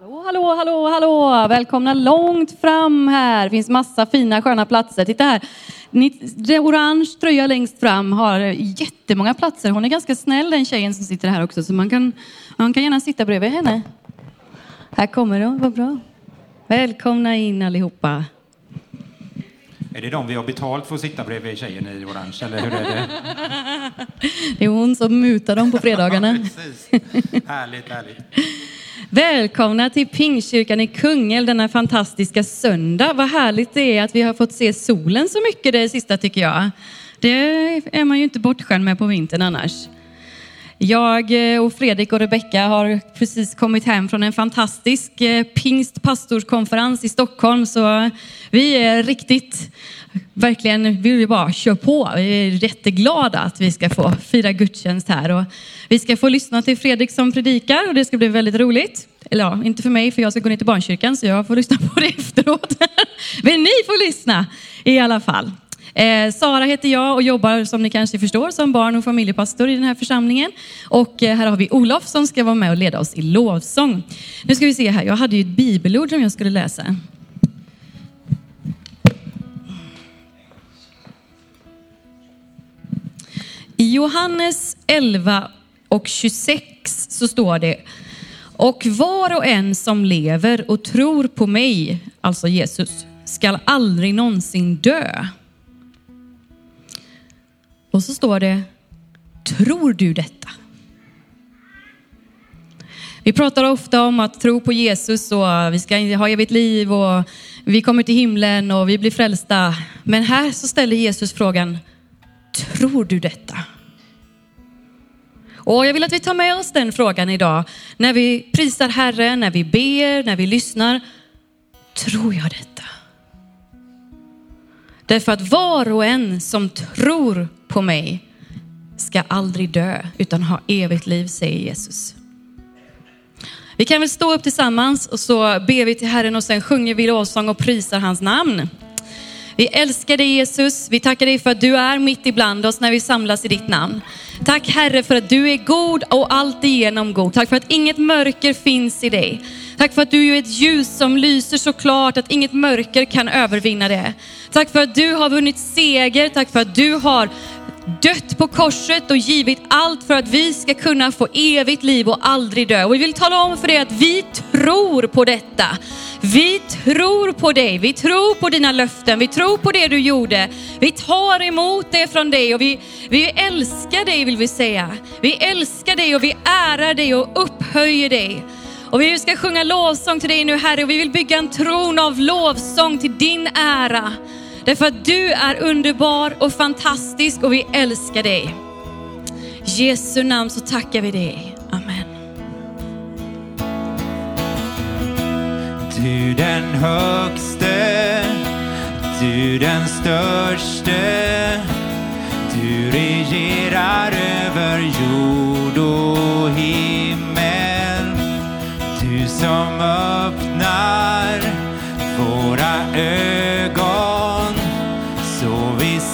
Hallå, hallå, hallå, hallå! Välkomna långt fram här. Det finns massa fina sköna platser. Titta här. Det orange tröja längst fram har jättemånga platser. Hon är ganska snäll den tjejen som sitter här också så man kan, man kan gärna sitta bredvid henne. Här kommer hon, vad bra. Välkomna in allihopa. Är det de vi har betalt för att sitta bredvid tjejen i orange, eller hur är det? Det är hon som mutar dem på fredagarna. Härligt, härligt. Välkomna till Pingstkyrkan i Kungälv denna fantastiska söndag. Vad härligt det är att vi har fått se solen så mycket det sista tycker jag. Det är man ju inte bortskämd med på vintern annars. Jag eh, och Fredrik och Rebecka har precis kommit hem från en fantastisk eh, pingstpastorskonferens i Stockholm så vi är riktigt, verkligen vill vi bara köra på. Vi är jätteglada att vi ska få fira gudstjänst här och vi ska få lyssna till Fredrik som predikar och det ska bli väldigt roligt. Eller ja, inte för mig för jag ska gå ner till barnkyrkan så jag får lyssna på det efteråt. Men ni får lyssna i alla fall. Eh, Sara heter jag och jobbar som ni kanske förstår som barn och familjepastor i den här församlingen. Och eh, här har vi Olof som ska vara med och leda oss i lovsång. Nu ska vi se här, jag hade ju ett bibelord som jag skulle läsa. I Johannes 11 och 26 så står det och var och en som lever och tror på mig, alltså Jesus, skall aldrig någonsin dö. Och så står det, tror du detta? Vi pratar ofta om att tro på Jesus och vi ska ha evigt liv och vi kommer till himlen och vi blir frälsta. Men här så ställer Jesus frågan, tror du detta? Och jag vill att vi tar med oss den frågan idag när vi prisar Herren, när vi ber, när vi lyssnar. Tror jag detta? Därför att var och en som tror på mig ska aldrig dö utan ha evigt liv, säger Jesus. Vi kan väl stå upp tillsammans och så ber vi till Herren och sen sjunger vi lovsång och prisar hans namn. Vi älskar dig Jesus, vi tackar dig för att du är mitt ibland oss när vi samlas i ditt namn. Tack Herre för att du är god och alltigenom god. Tack för att inget mörker finns i dig. Tack för att du är ett ljus som lyser så klart att inget mörker kan övervinna det. Tack för att du har vunnit seger, tack för att du har dött på korset och givit allt för att vi ska kunna få evigt liv och aldrig dö. Och vi vill tala om för dig att vi tror på detta. Vi tror på dig, vi tror på dina löften, vi tror på det du gjorde. Vi tar emot det från dig och vi, vi älskar dig vill vi säga. Vi älskar dig och vi ärar dig och upphöjer dig. Och vi ska sjunga lovsång till dig nu Herre och vi vill bygga en tron av lovsång till din ära. Därför att du är underbar och fantastisk och vi älskar dig. I Jesu namn så tackar vi dig. Amen. Du den högste, du den störste. Du regerar över jord och himmel. Du som öppnar våra ögon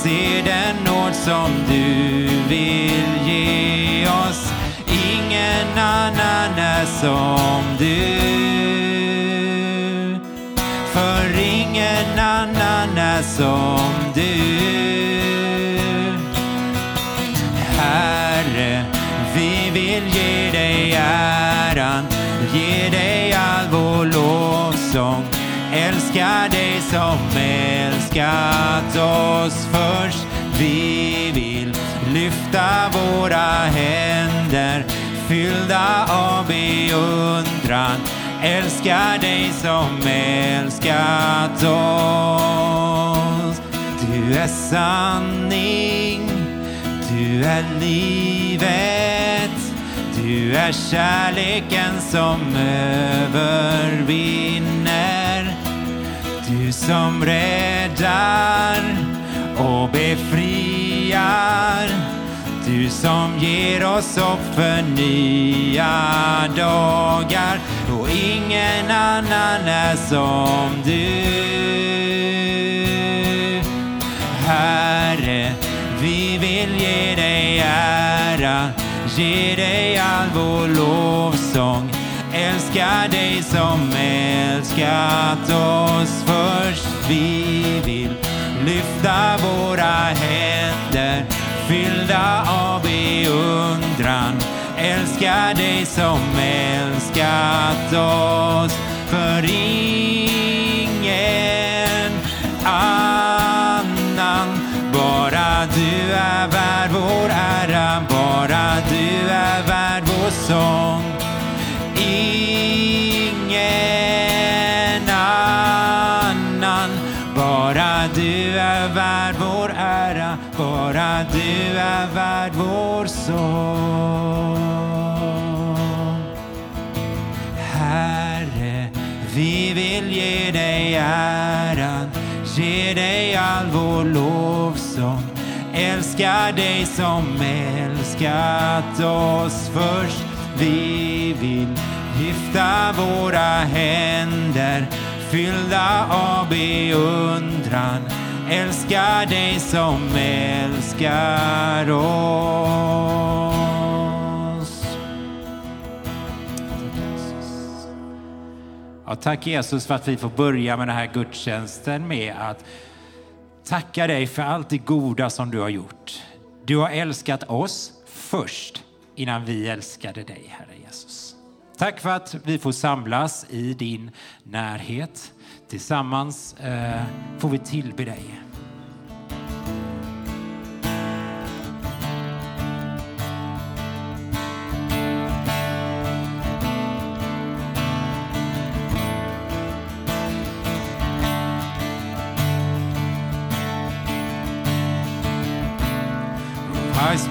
ser den nåd som du vill ge oss. Ingen annan är som du. För ingen annan är som du. Herre, vi vill ge dig äran, ge dig all vår lovsång. Älskar dig som älskat oss först. Vi vill lyfta våra händer fyllda av beundran. Älskar dig som älskat oss. Du är sanning, du är livet. Du är kärleken som övervinner. Du som räddar och befriar. Du som ger oss hopp för nya dagar. Och ingen annan är som du. Herre, vi vill ge dig ära ge dig all vår lovsång. Älskar dig som älskat oss först. Vi vill lyfta våra händer fyllda av beundran. Älskar dig som älskat oss för ingen annan. Bara du är värd vår ära, bara du är värd vår sång. Herre, vi vill ge dig äran, ge dig all vår lovsång. Älskar dig som älskat oss först. Vi vill lyfta våra händer fyllda av beundran. Älskar dig som älskar oss. Ja, tack Jesus för att vi får börja med den här gudstjänsten med att tacka dig för allt det goda som du har gjort. Du har älskat oss först innan vi älskade dig, Herre Jesus. Tack för att vi får samlas i din närhet. Tillsammans eh, får vi tillbe dig.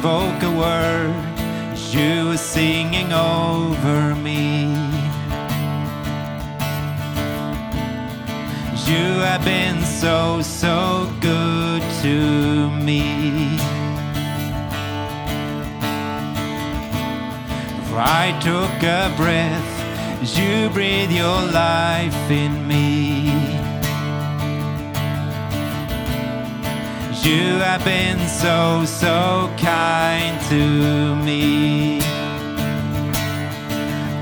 Spoke a word, you were singing over me. You have been so, so good to me. For I took a breath, you breathe your life in me. You have been so, so kind to me.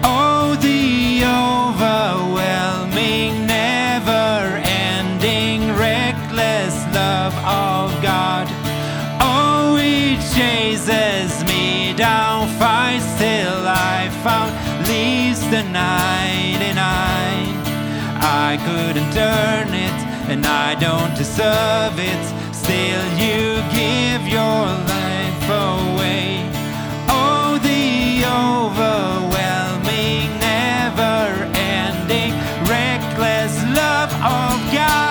Oh, the overwhelming, never ending, reckless love of God. Oh, it chases me down, fights till I found, leaves the 99. I couldn't earn it, and I don't deserve it. Still, you give your life away. Oh, the overwhelming, never ending, reckless love of God.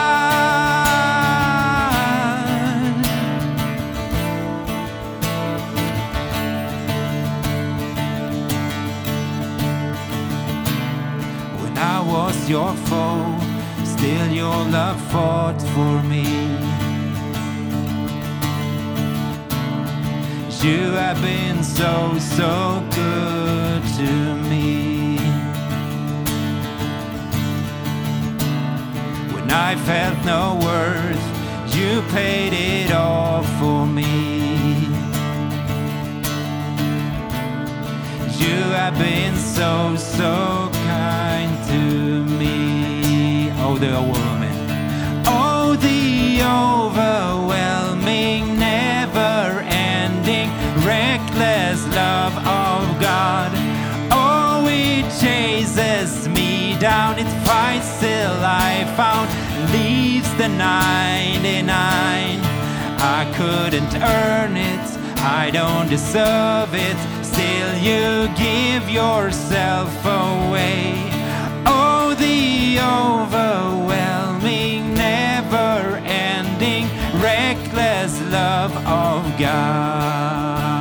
When I was your foe, still your love fought for me. You have been so, so good to me. When I felt no worth, you paid it all for me. You have been so, so kind to me. Oh, the woman. Oh, the overwhelming, down, it fights till I found, leaves the 99. I couldn't earn it, I don't deserve it. Still, you give yourself away. Oh, the overwhelming, never ending, reckless love of God.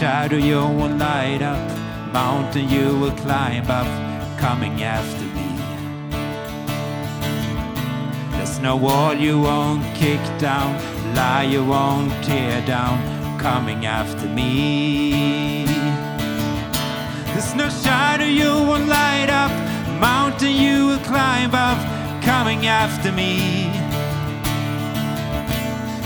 Shadow you won't light up, mountain you will climb up, coming after me. There's no wall you won't kick down, lie you won't tear down, coming after me. There's no shadow you won't light up, mountain you will climb up, coming after me.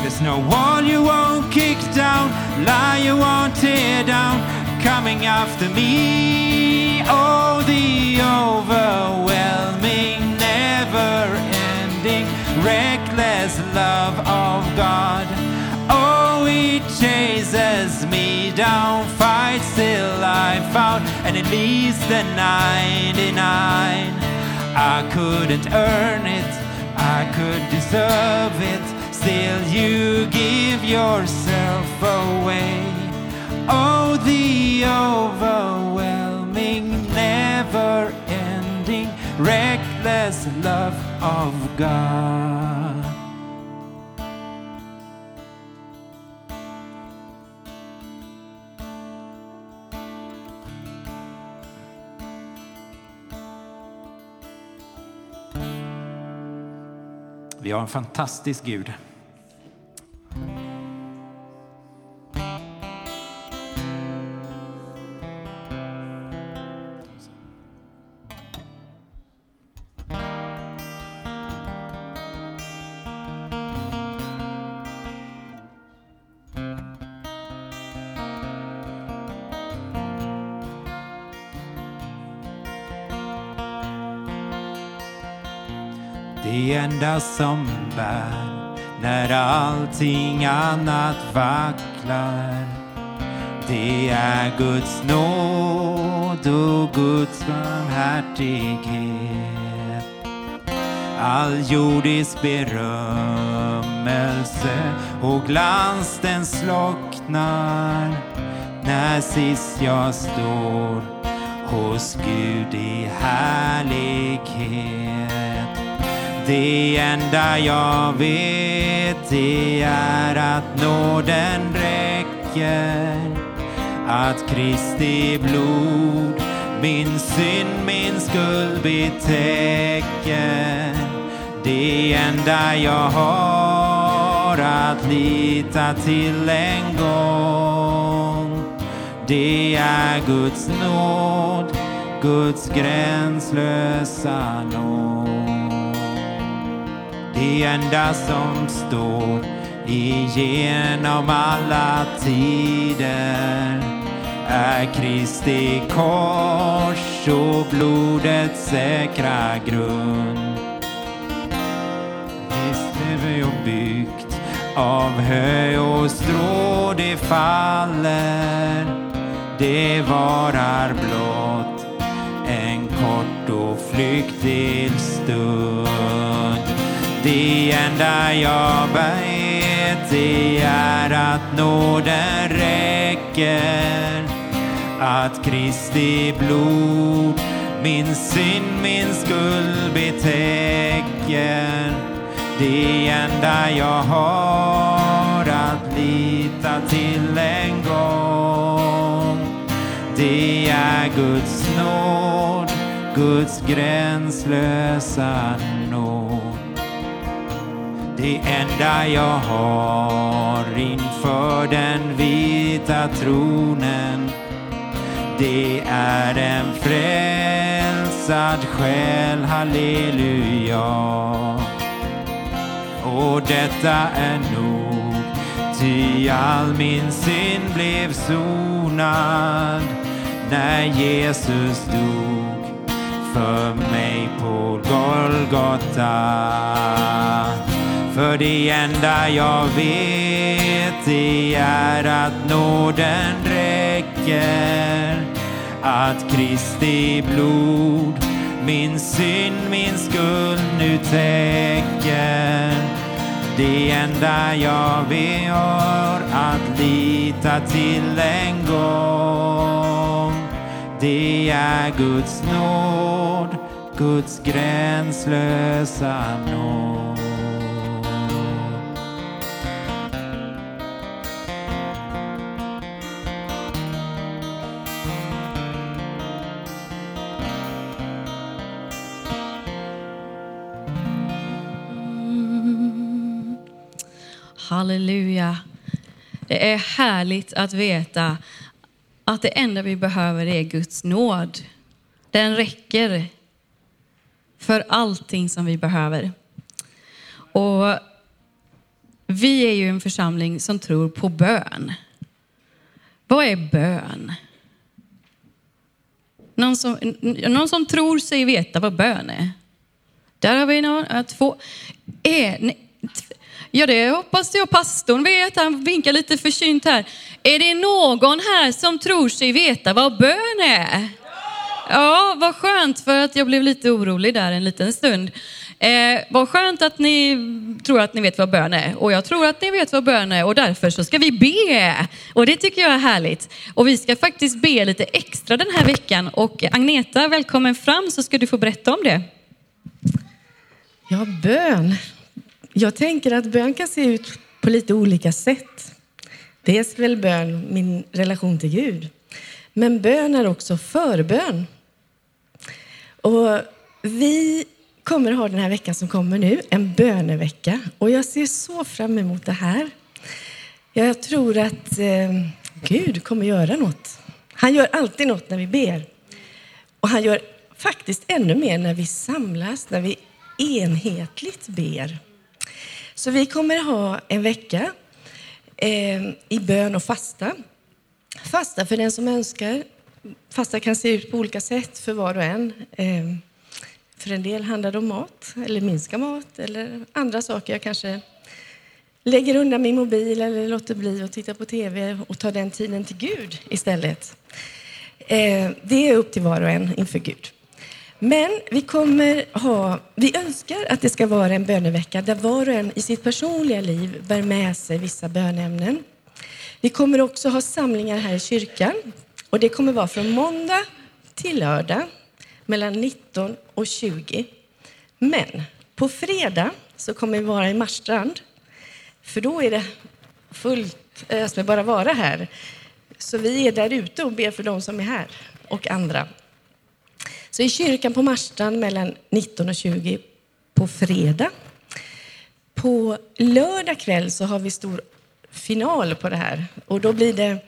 There's no wall you won't kick down, lie you won't tear down, coming after me. Oh, the overwhelming, never ending, reckless love of God. Oh, he chases me down, fights till I found, and it leaves the 99. I couldn't earn it, I could deserve it. Still, you give yourself away. Oh, the overwhelming, never ending, reckless love of God. Vi har en fantastisk Gud. Det enda som bär när allting annat vacklar. Det är Guds nåd och Guds barmhärtighet. All jordisk berömmelse och glans den slocknar. När sist jag står hos Gud i härlighet. Det enda jag vet det är att nåden räcker. Att Kristi blod min synd, min skuld betäcker. Det enda jag har att lita till en gång. Det är Guds nåd, Guds gränslösa nåd det enda som står igenom alla tider är Kristi kors och blodets säkra grund. Visst är vi byggt av hö och strå det faller, det varar blott en kort och flyktig stund. Det enda jag vet det är att nåden räcker. Att Kristi blod min synd, min skuld betäcker. Det enda jag har att lita till en gång. Det är Guds nåd, Guds gränslösa nåd det enda jag har inför den vita tronen det är en frälsad själ, halleluja. Och detta är nog, ty all min synd blev sonad när Jesus dog för mig på Golgata. För det enda jag vet det är att nåden räcker. Att Kristi blod min synd, min skuld nu täcker. Det enda jag vill har att lita till en gång. Det är Guds nåd, Guds gränslösa nåd. Halleluja. Det är härligt att veta att det enda vi behöver är Guds nåd. Den räcker för allting som vi behöver. Och vi är ju en församling som tror på bön. Vad är bön? Någon som, någon som tror sig veta vad bön är? Där har vi någon, två. Är, ja, det hoppas jag pastorn vet. Han vinkar lite försynt här. Är det någon här som tror sig veta vad bön är? Ja, vad skönt för att jag blev lite orolig där en liten stund. Eh, vad skönt att ni tror att ni vet vad bön är. Och jag tror att ni vet vad bön är och därför så ska vi be. Och det tycker jag är härligt. Och vi ska faktiskt be lite extra den här veckan. Och Agneta, välkommen fram så ska du få berätta om det. Ja, bön. Jag tänker att bön kan se ut på lite olika sätt. Dels väl bön, min relation till Gud. Men bön är också förbön. Och vi kommer ha den här veckan som kommer nu, en bönevecka. Och jag ser så fram emot det här. Jag tror att eh, Gud kommer göra något. Han gör alltid något när vi ber. Och han gör faktiskt ännu mer när vi samlas, när vi enhetligt ber. Så vi kommer ha en vecka eh, i bön och fasta. Fasta för den som önskar. Fasta kan se ut på olika sätt för var och en. Eh, för en del handlar det om mat, eller minska mat, eller andra saker. Jag kanske lägger undan min mobil eller låter bli att titta på tv och tar den tiden till Gud istället. Eh, det är upp till var och en inför Gud. Men vi kommer ha, vi önskar att det ska vara en bönevecka där var och en i sitt personliga liv bär med sig vissa bönämnen. Vi kommer också ha samlingar här i kyrkan och det kommer vara från måndag till lördag mellan 19 och 20. Men på fredag så kommer vi vara i Marstrand, för då är det fullt ös med bara vara här. Så vi är där ute och ber för de som är här och andra. Så i kyrkan på Marstrand mellan 19 och 20 på fredag. På lördag kväll så har vi stor final på det här och då blir det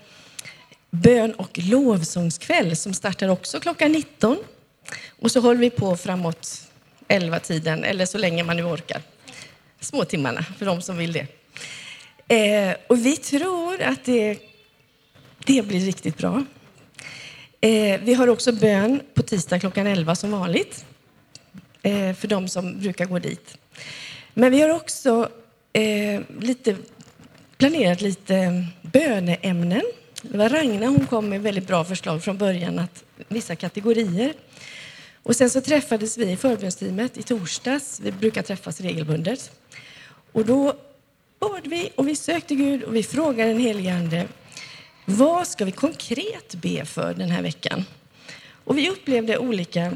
bön och lovsångskväll som startar också klockan 19 och så håller vi på framåt 11-tiden, eller så länge man nu orkar. Småtimmarna för de som vill det. Eh, och vi tror att det, det blir riktigt bra. Eh, vi har också bön på tisdag klockan 11 som vanligt. Eh, för de som brukar gå dit. Men vi har också eh, lite, planerat lite böneämnen. Det var Ragna, hon kom med väldigt bra förslag från början, att vissa kategorier. Och sen så träffades vi i förbundsteamet i torsdags. Vi brukar träffas regelbundet. Och då bad vi och vi sökte Gud och vi frågade den helige Ande, vad ska vi konkret be för den här veckan? Och vi upplevde olika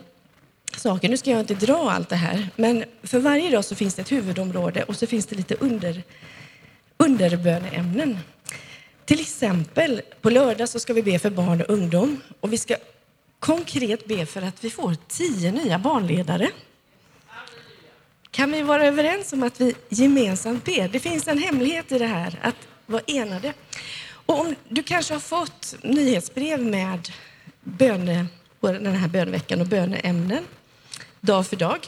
saker. Nu ska jag inte dra allt det här, men för varje dag så finns det ett huvudområde och så finns det lite under, underböneämnen. Till exempel på lördag så ska vi be för barn och ungdom och vi ska konkret be för att vi får tio nya barnledare. Kan vi vara överens om att vi gemensamt ber? Det finns en hemlighet i det här, att vara enade. Och om du kanske har fått nyhetsbrev med böne, den här böneveckan och böneämnen dag för dag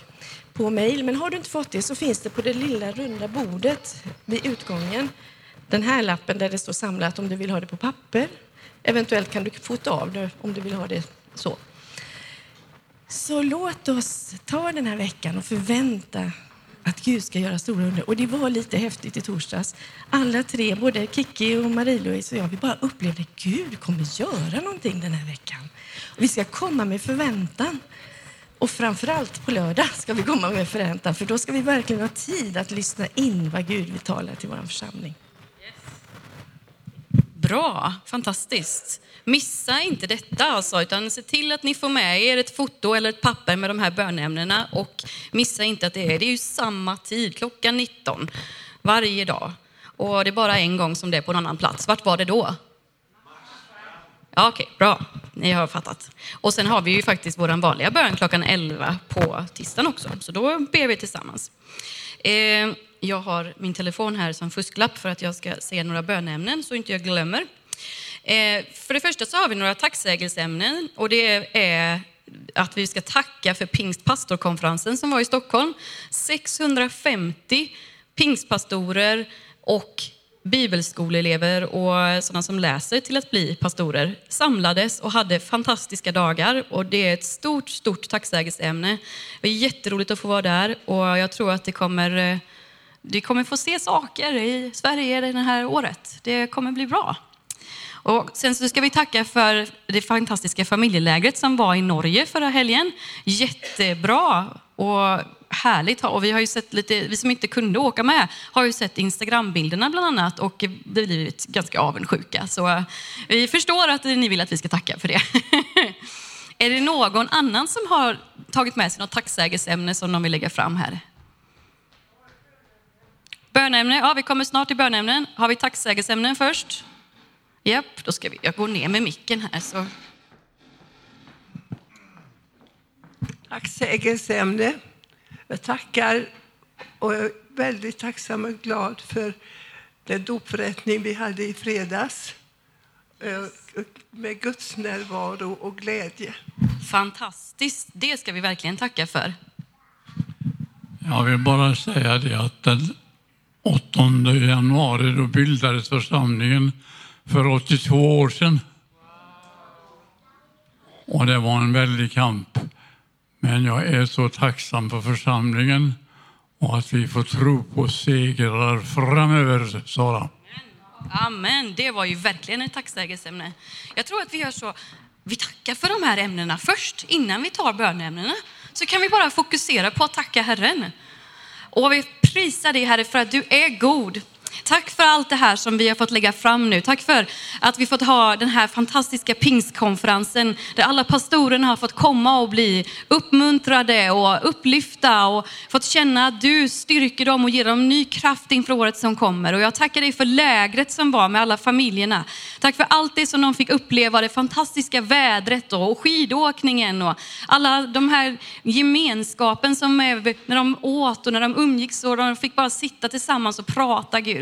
på mejl. Men har du inte fått det så finns det på det lilla runda bordet vid utgången den här lappen där det står samlat om du vill ha det på papper. Eventuellt kan du fota av det om du vill ha det så. Så låt oss ta den här veckan och förvänta att Gud ska göra stora under. Och det var lite häftigt i torsdags. Alla tre, både Kiki och Marie-Louise och jag, vi bara upplevde att Gud kommer göra någonting den här veckan. Och vi ska komma med förväntan. Och framförallt på lördag ska vi komma med förväntan, för då ska vi verkligen ha tid att lyssna in vad Gud vill tala till vår församling. Bra, fantastiskt. Missa inte detta alltså, utan se till att ni får med er ett foto eller ett papper med de här bönämnena och missa inte att det är, det är ju samma tid, klockan 19, varje dag. Och det är bara en gång som det är på en annan plats. Vart var det då? Ja, Okej, okay, bra. Ni har fattat. Och sen har vi ju faktiskt vår vanliga bön klockan 11 på tisdagen också, så då ber vi tillsammans. Eh, jag har min telefon här som fusklapp för att jag ska säga några bönämnen så inte jag glömmer. Eh, för det första så har vi några tacksägelseämnen och det är att vi ska tacka för pingstpastorkonferensen som var i Stockholm. 650 pingstpastorer och bibelskoleelever och sådana som läser till att bli pastorer samlades och hade fantastiska dagar och det är ett stort, stort tacksägelseämne. Det är jätteroligt att få vara där och jag tror att det kommer, eh, du kommer få se saker i Sverige det här året. Det kommer bli bra. Och sen så ska vi tacka för det fantastiska familjelägret som var i Norge förra helgen. Jättebra och härligt. Och vi har ju sett lite, vi som inte kunde åka med har ju sett Instagrambilderna bland annat och blivit ganska avundsjuka. Så eh, vi förstår att ni vill att vi ska tacka för det. Är det någon annan som har tagit med sig något tacksägelseämne som de vill lägga fram här? Bönämne, ja vi kommer snart till bönämnen. Har vi tacksägelseämnen först? Japp, då ska vi, jag går ner med micken här så. Tacksägelseämne. Jag tackar och är väldigt tacksam och glad för den dopförrättning vi hade i fredags eh, med Guds närvaro och glädje. Fantastiskt, det ska vi verkligen tacka för. Jag vill bara säga det att den 8 januari då bildades församlingen för 82 år sedan. Och det var en väldig kamp. Men jag är så tacksam för församlingen och att vi får tro på segrar framöver, Sara. Amen, det var ju verkligen ett tacksägelseämne. Jag tror att vi gör så, vi tackar för de här ämnena först, innan vi tar bönämnena. Så kan vi bara fokusera på att tacka Herren. Och vi prisar dig Herre för att du är god. Tack för allt det här som vi har fått lägga fram nu. Tack för att vi fått ha den här fantastiska pingstkonferensen där alla pastorerna har fått komma och bli uppmuntrade och upplyfta och fått känna att du styrker dem och ger dem ny kraft inför året som kommer. Och jag tackar dig för lägret som var med alla familjerna. Tack för allt det som de fick uppleva, det fantastiska vädret och skidåkningen och alla de här gemenskapen som är när de åt och när de umgicks och de fick bara sitta tillsammans och prata Gud.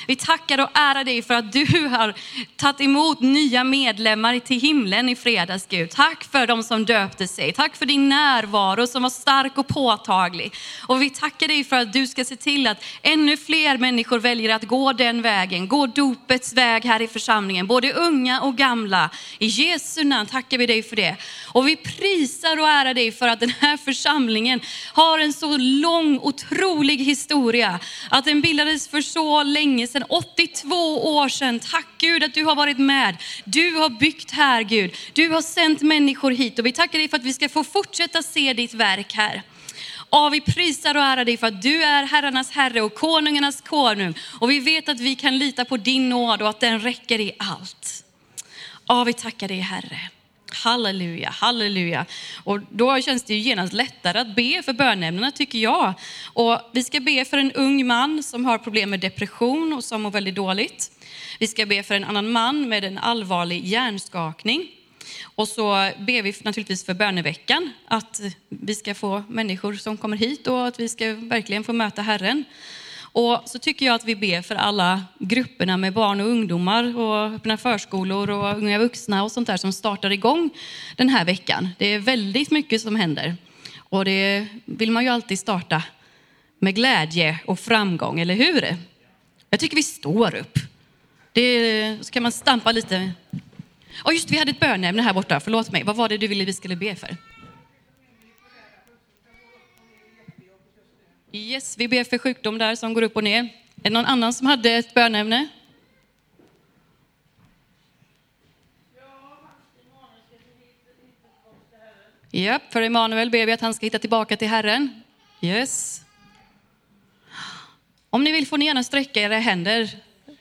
Vi tackar och ärar dig för att du har tagit emot nya medlemmar till himlen i fredags Gud. Tack för de som döpte sig. Tack för din närvaro som var stark och påtaglig. Och vi tackar dig för att du ska se till att ännu fler människor väljer att gå den vägen. Gå dopets väg här i församlingen. Både unga och gamla. I Jesu namn tackar vi dig för det. Och vi prisar och ärar dig för att den här församlingen har en så lång, otrolig historia. Att den bildades för så länge sedan, 82 år sedan. Tack Gud att du har varit med. Du har byggt här Gud. Du har sänt människor hit och vi tackar dig för att vi ska få fortsätta se ditt verk här. Och vi prisar och ärar dig för att du är herrarnas herre och konungarnas konung. Och vi vet att vi kan lita på din nåd och att den räcker i allt. Ja, vi tackar dig Herre. Halleluja, halleluja. Och då känns det ju genast lättare att be för bönämnena tycker jag. Och vi ska be för en ung man som har problem med depression och som mår väldigt dåligt. Vi ska be för en annan man med en allvarlig hjärnskakning. Och så ber vi naturligtvis för böneveckan, att vi ska få människor som kommer hit och att vi ska verkligen få möta Herren. Och så tycker jag att vi ber för alla grupperna med barn och ungdomar och öppna förskolor och unga vuxna och sånt där som startar igång den här veckan. Det är väldigt mycket som händer och det vill man ju alltid starta med glädje och framgång, eller hur? Jag tycker vi står upp. Det, så kan man stampa lite. Och just vi hade ett bönämne här borta, förlåt mig. Vad var det du ville vi skulle be för? Yes, vi ber för sjukdom där som går upp och ner. Är det någon annan som hade ett bönämne? Ja, för Emanuel ber vi att han ska hitta tillbaka till Herren. Yes. Om ni vill får ni gärna sträcka era händer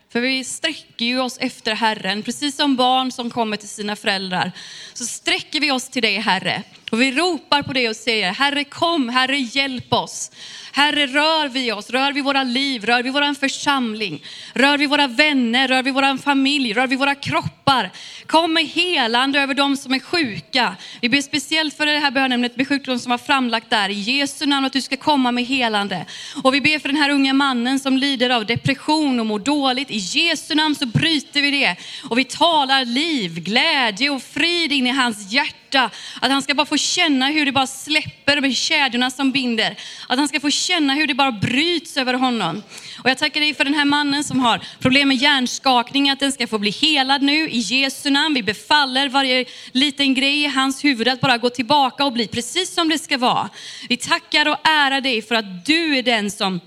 För vi sträcker ju oss efter Herren, precis som barn som kommer till sina föräldrar. Så sträcker vi oss till dig Herre. Och vi ropar på dig och säger, Herre kom, Herre hjälp oss. Herre rör vi oss, rör vi våra liv, rör vi våran församling, rör vi våra vänner, rör vi våran familj, rör vi våra kroppar. Kom med helande över de som är sjuka. Vi ber speciellt för det här bönämnet med sjukdom som var framlagt där. I Jesu namn att du ska komma med helande. Och vi ber för den här unga mannen som lider av depression och mår dåligt. I Jesu namn så bryter vi det. Och vi talar liv, glädje och frid in i hans hjärta hjärta. Att han ska bara få känna hur det bara släpper med kedjorna som binder. Att han ska få känna hur det bara bryts över honom. Och jag tackar dig för den här mannen som har problem med hjärnskakning, att den ska få bli helad nu i Jesu namn. Vi befaller varje liten grej i hans huvud att bara gå tillbaka och bli precis som det ska vara. Vi tackar och ärar dig för att du är den som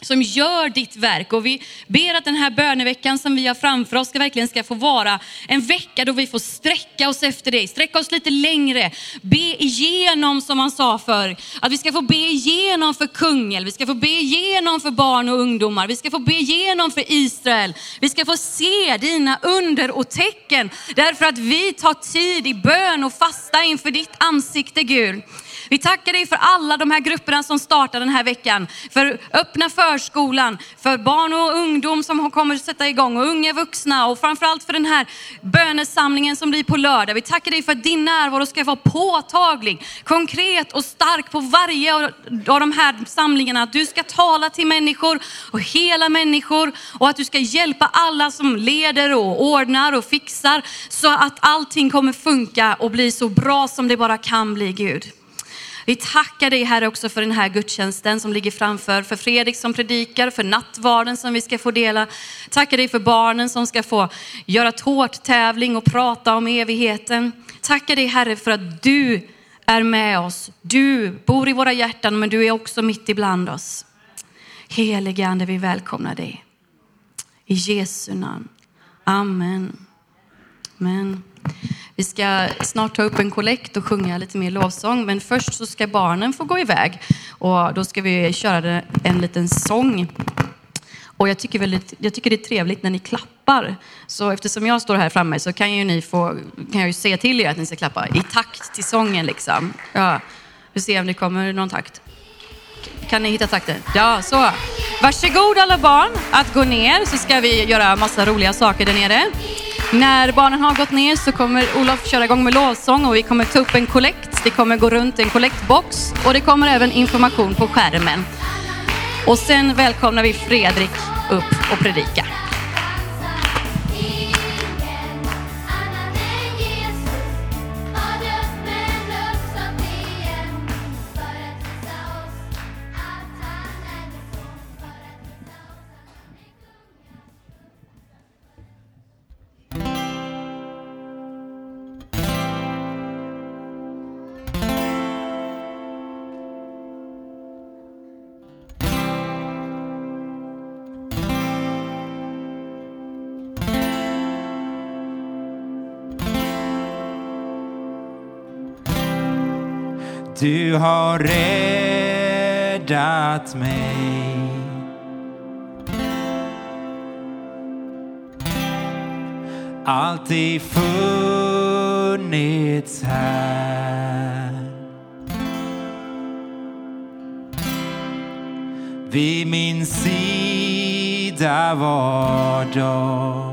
som gör ditt verk. Och vi ber att den här böneveckan som vi har framför oss ska verkligen ska få vara en vecka då vi får sträcka oss efter dig, sträcka oss lite längre, be igenom som man sa för Att vi ska få be igenom för Kungälv, vi ska få be igenom för barn och ungdomar, vi ska få be igenom för Israel. Vi ska få se dina under och tecken därför att vi tar tid i bön och fasta inför ditt ansikte Gud. Vi tackar dig för alla de här grupperna som startar den här veckan. För öppna förskolan, för barn och ungdom som kommer att sätta igång och unga vuxna och framförallt för den här bönesamlingen som blir på lördag. Vi tackar dig för att din närvaro ska vara påtaglig, konkret och stark på varje av de här samlingarna. Att du ska tala till människor och hela människor och att du ska hjälpa alla som leder och ordnar och fixar så att allting kommer funka och bli så bra som det bara kan bli Gud. Vi tackar dig Herre också för den här gudstjänsten som ligger framför, för Fredrik som predikar, för nattvarden som vi ska få dela. Tackar dig för barnen som ska få göra tårttävling och prata om evigheten. Tackar dig Herre för att du är med oss. Du bor i våra hjärtan men du är också mitt ibland oss. Helige Ande, vi välkomnar dig. I Jesu namn. Amen. Amen. Vi ska snart ta upp en kollekt och sjunga lite mer lovsång, men först så ska barnen få gå iväg och då ska vi köra en liten sång. Och jag tycker, väldigt, jag tycker det är trevligt när ni klappar. Så eftersom jag står här framme så kan ju ni få, kan jag ju säga till er att ni ska klappa i takt till sången liksom. Ja, vi ser om det kommer någon takt. Kan ni hitta takten? Ja, så. Varsågod alla barn att gå ner så ska vi göra massa roliga saker där nere. När barnen har gått ner så kommer Olof köra igång med lovsång och vi kommer ta upp en kollekt. Det kommer gå runt en kollektbox och det kommer även information på skärmen. Och sen välkomnar vi Fredrik upp och predika. Du har räddat mig. Alltid funnits här. Vid min sida var dag.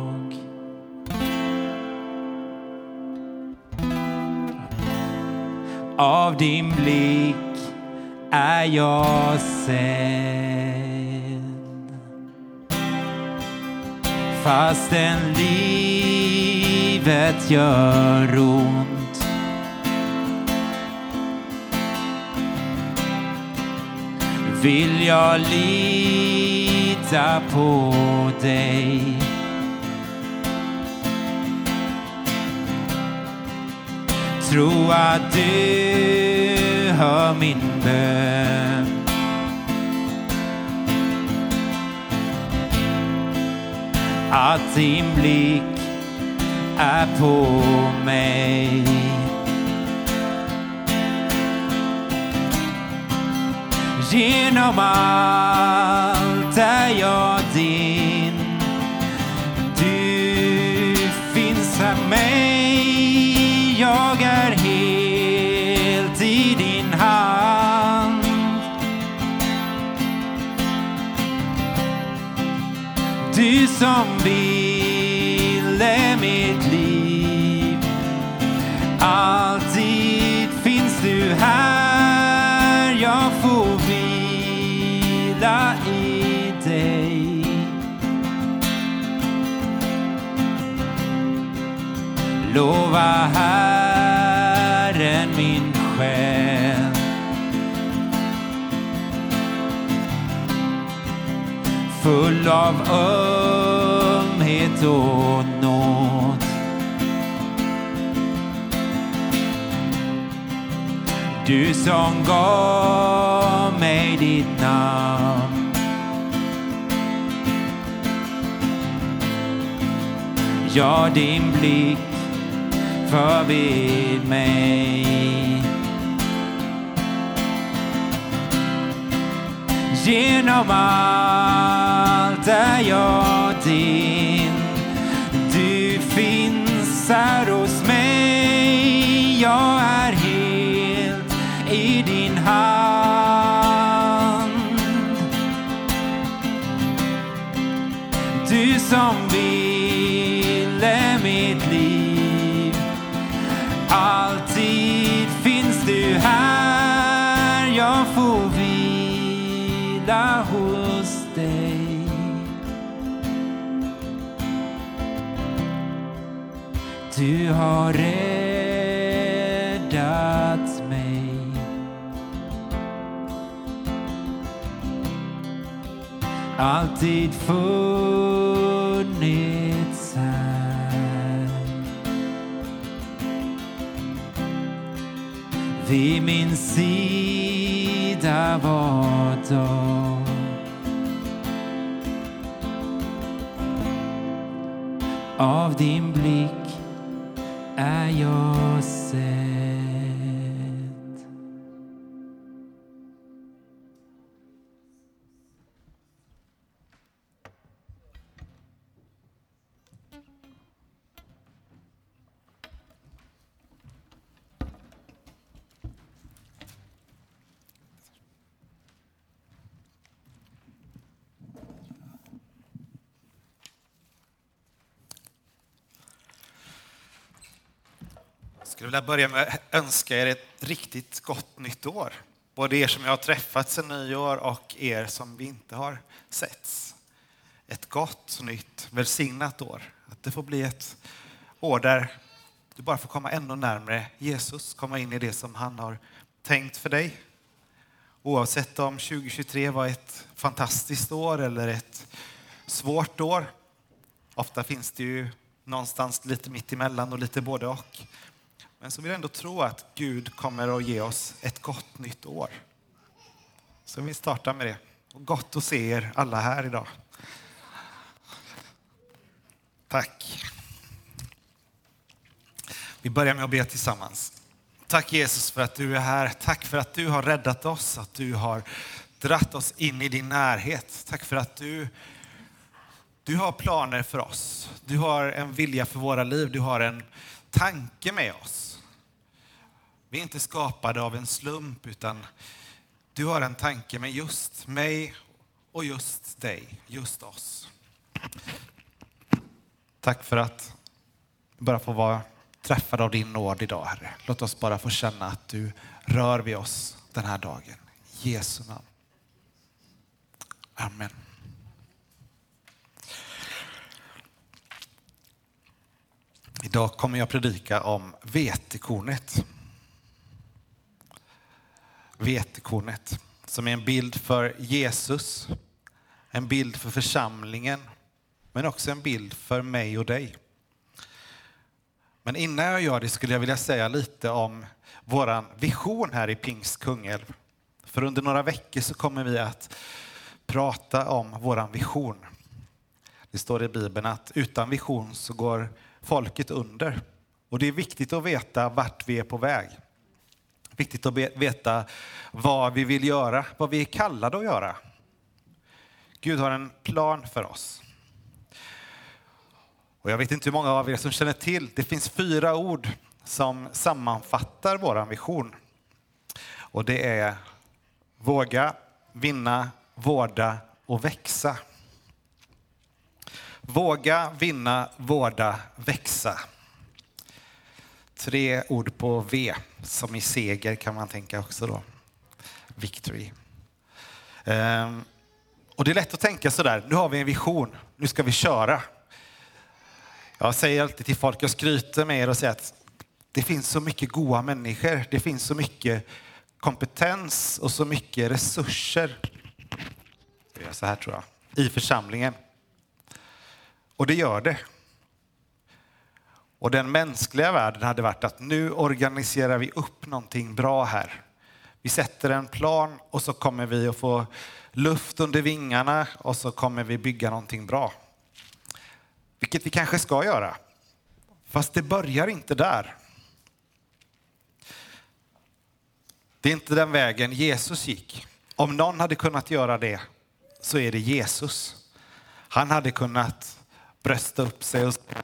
Av din blick är jag sedd. Fastän livet gör ont vill jag lita på dig tro att du hör min bön. Att din blick är på mig. Genom allt är jag Jag är helt i din hand. Du som ville mitt liv. Alltid finns du här. Jag får vila i dig. Lova här själ. Full av ömhet och nåd. Du som gav mig ditt namn. Ja, din blick förvid mig. Genom allt är jag din. Du finns här hos mig. Jag är helt i din hand. Du som ville mitt liv. Du har räddat mig. alltid funnits här. Vid min sida var dag. Av din blick vilja börja med att önska er ett riktigt gott nytt år. Både er som jag har träffat sedan nyår och er som vi inte har setts. Ett gott, nytt, välsignat år. Att det får bli ett år där du bara får komma ännu närmare Jesus, komma in i det som han har tänkt för dig. Oavsett om 2023 var ett fantastiskt år eller ett svårt år. Ofta finns det ju någonstans lite mitt emellan och lite både och. Men så vill jag ändå tro att Gud kommer att ge oss ett gott nytt år. Så vi startar med det. Och gott att se er alla här idag. Tack. Vi börjar med att be tillsammans. Tack Jesus för att du är här. Tack för att du har räddat oss, att du har dratt oss in i din närhet. Tack för att du, du har planer för oss. Du har en vilja för våra liv. Du har en tanke med oss. Vi är inte skapade av en slump, utan du har en tanke med just mig och just dig, just oss. Tack för att bara få vara träffade av din nåd idag, Herre. Låt oss bara få känna att du rör vid oss den här dagen. I Jesu namn. Amen. Idag kommer jag predika om vetekornet. Vetekornet som är en bild för Jesus, en bild för församlingen, men också en bild för mig och dig. Men innan jag gör det skulle jag vilja säga lite om vår vision här i Pingst Kungälv. För under några veckor så kommer vi att prata om vår vision. Det står i Bibeln att utan vision så går folket under. Och det är viktigt att veta vart vi är på väg. Viktigt att veta vad vi vill göra, vad vi är kallade att göra. Gud har en plan för oss. Och jag vet inte hur många av er som känner till, det finns fyra ord som sammanfattar vår vision. Och det är våga, vinna, vårda och växa. Våga, vinna, vårda, växa. Tre ord på V, som i seger kan man tänka också då. Victory. Ehm, och det är lätt att tänka sådär, nu har vi en vision, nu ska vi köra. Jag säger alltid till folk, jag skryter med er och säger att det finns så mycket goda människor, det finns så mycket kompetens och så mycket resurser. Jag gör så här tror jag, i församlingen. Och det gör det. Och den mänskliga världen hade varit att nu organiserar vi upp någonting bra här. Vi sätter en plan och så kommer vi att få luft under vingarna och så kommer vi bygga någonting bra. Vilket vi kanske ska göra. Fast det börjar inte där. Det är inte den vägen Jesus gick. Om någon hade kunnat göra det så är det Jesus. Han hade kunnat brösta upp sig och säga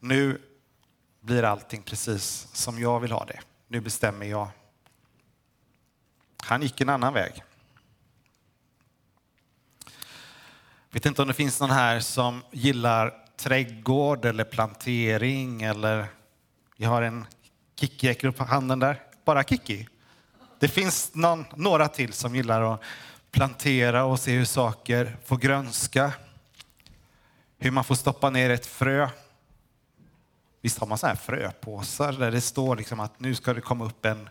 nu blir allting precis som jag vill ha det. Nu bestämmer jag. Han gick en annan väg. vet inte om det finns någon här som gillar trädgård eller plantering eller jag har en Kikki räcker upp handen där. Bara Kikki. Det finns någon, några till som gillar att plantera och se hur saker får grönska. Hur man får stoppa ner ett frö. Visst har man så här fröpåsar där det står liksom att nu ska det komma upp en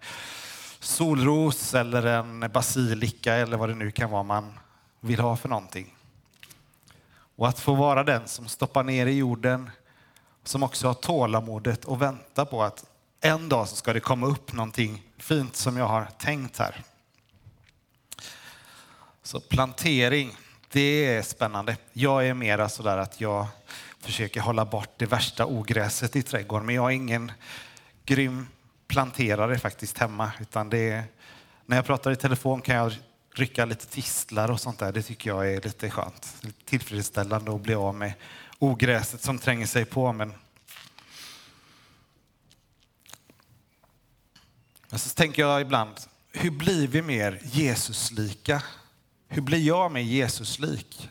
solros eller en basilika eller vad det nu kan vara man vill ha för någonting. Och att få vara den som stoppar ner i jorden, som också har tålamodet och vänta på att en dag så ska det komma upp någonting fint som jag har tänkt här. Så plantering, det är spännande. Jag är mera sådär att jag försöker hålla bort det värsta ogräset i trädgården, men jag är ingen grym planterare faktiskt hemma, utan det är, när jag pratar i telefon kan jag rycka lite tistlar och sånt där. Det tycker jag är lite skönt. Tillfredsställande att bli av med ogräset som tränger sig på. Men, men så tänker jag ibland, hur blir vi mer Jesuslika? Hur blir jag mer Jesuslik?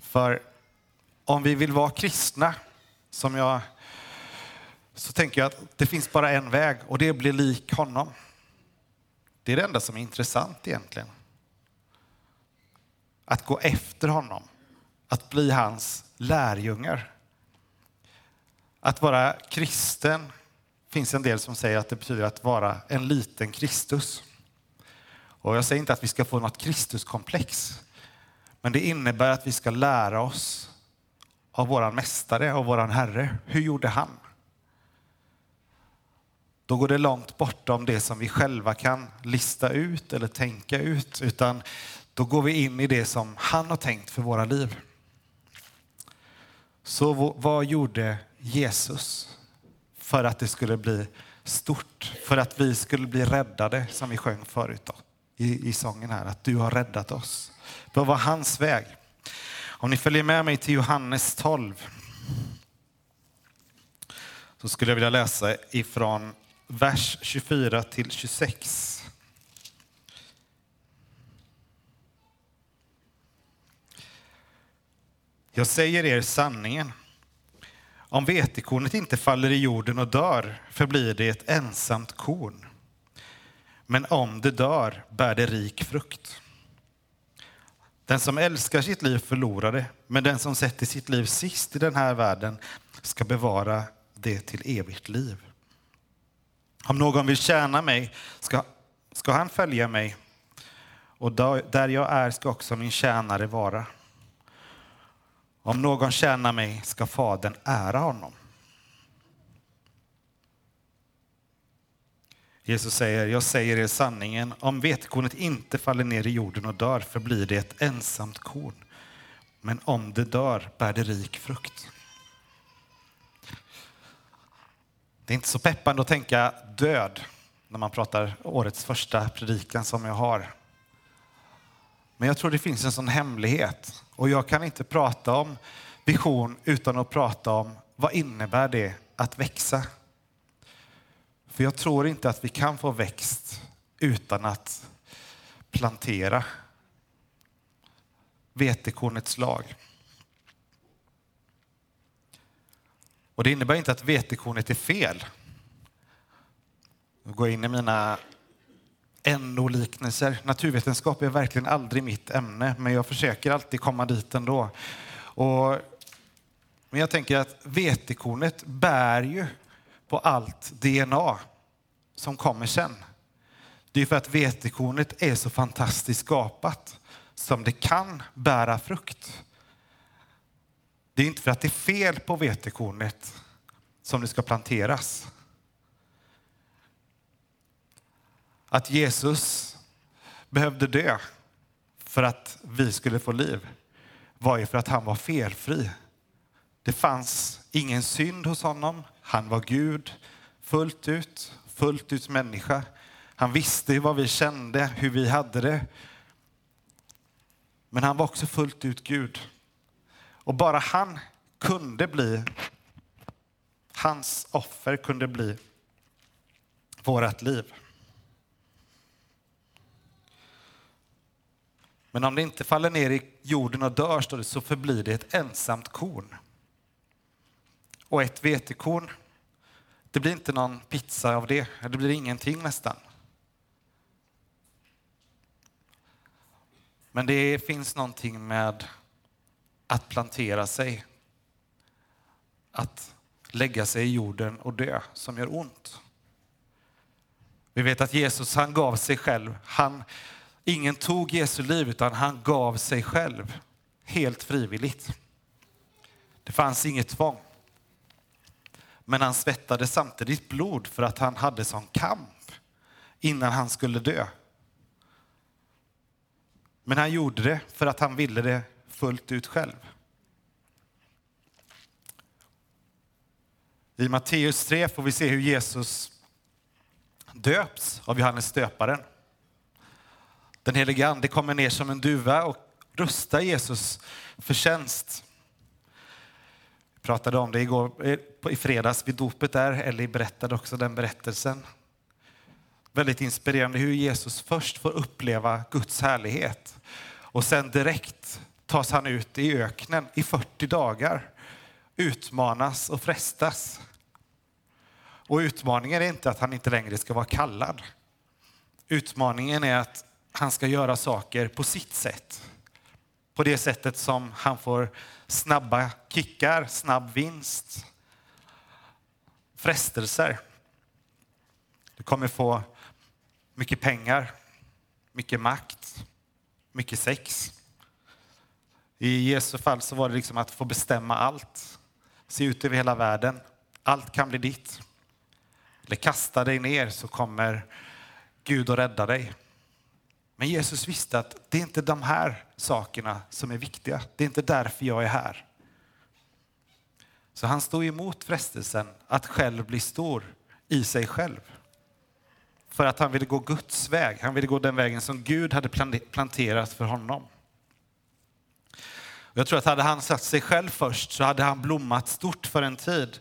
För om vi vill vara kristna, som jag, så tänker jag att det finns bara en väg och det blir lik honom. Det är det enda som är intressant egentligen. Att gå efter honom, att bli hans lärjungar. Att vara kristen finns en del som säger att det betyder att vara en liten Kristus. Och jag säger inte att vi ska få något Kristuskomplex, men det innebär att vi ska lära oss av våran mästare, av våran Herre. Hur gjorde han? då går det långt bortom det som vi själva kan lista ut eller tänka ut, utan då går vi in i det som han har tänkt för våra liv. Så vad gjorde Jesus för att det skulle bli stort? För att vi skulle bli räddade, som vi sjöng förut då, i, i sången här, att du har räddat oss. Vad var hans väg? Om ni följer med mig till Johannes 12 så skulle jag vilja läsa ifrån vers 24 till 26. Jag säger er sanningen. Om vetekornet inte faller i jorden och dör förblir det ett ensamt korn. Men om det dör bär det rik frukt. Den som älskar sitt liv förlorar det, men den som sätter sitt liv sist i den här världen ska bevara det till evigt liv. Om någon vill tjäna mig ska, ska han följa mig och där jag är ska också min tjänare vara. Om någon tjänar mig ska Fadern ära honom. Jesus säger, jag säger er sanningen, om vetekornet inte faller ner i jorden och dör förblir det ett ensamt korn. Men om det dör bär det rik frukt. Det är inte så peppande att tänka död när man pratar årets första predikan som jag har. Men jag tror det finns en sån hemlighet och jag kan inte prata om vision utan att prata om vad innebär det att växa. För jag tror inte att vi kan få växt utan att plantera vetekornets lag. Och det innebär inte att vetekornet är fel. Nu går jag in i mina NO-liknelser. Naturvetenskap är verkligen aldrig mitt ämne, men jag försöker alltid komma dit ändå. Och, men jag tänker att vetekornet bär ju på allt DNA som kommer sen. Det är för att vetekornet är så fantastiskt skapat som det kan bära frukt. Det är inte för att det är fel på vetekornet som det ska planteras. Att Jesus behövde dö för att vi skulle få liv var ju för att han var felfri. Det fanns ingen synd hos honom. Han var Gud fullt ut, fullt ut människa. Han visste vad vi kände, hur vi hade det. Men han var också fullt ut Gud. Och bara han kunde bli, hans offer kunde bli vårt liv. Men om det inte faller ner i jorden och dör, står det, så förblir det ett ensamt korn. Och ett vetekorn, det blir inte någon pizza av det. Det blir ingenting nästan. Men det finns någonting med att plantera sig. Att lägga sig i jorden och dö som gör ont. Vi vet att Jesus han gav sig själv. Han, ingen tog Jesu liv utan han gav sig själv helt frivilligt. Det fanns inget tvång. Men han svettade samtidigt blod för att han hade sån kamp innan han skulle dö. Men han gjorde det för att han ville det fullt ut själv. I Matteus 3 får vi se hur Jesus döps av Johannes döparen. Den helige Ande kommer ner som en duva och rustar Jesus för tjänst. Pratade om det igår, eh, i fredags vid dopet där, Ellie berättade också den berättelsen. Väldigt inspirerande hur Jesus först får uppleva Guds härlighet och sen direkt tas han ut i öknen i 40 dagar, utmanas och frestas. Och utmaningen är inte att han inte längre ska vara kallad. Utmaningen är att han ska göra saker på sitt sätt. På det sättet som han får snabba kickar, snabb vinst, frestelser. Du kommer få mycket pengar, mycket makt, mycket sex. I Jesu fall så var det liksom att få bestämma allt, se ut över hela världen. Allt kan bli ditt. Eller kasta dig ner så kommer Gud att rädda dig. Men Jesus visste att det är inte de här sakerna som är viktiga. Det är inte därför jag är här. Så han står emot frestelsen att själv bli stor i sig själv. För att han ville gå Guds väg. Han ville gå den vägen som Gud hade planterat för honom. Jag tror att hade han satt sig själv först så hade han blommat stort för en tid.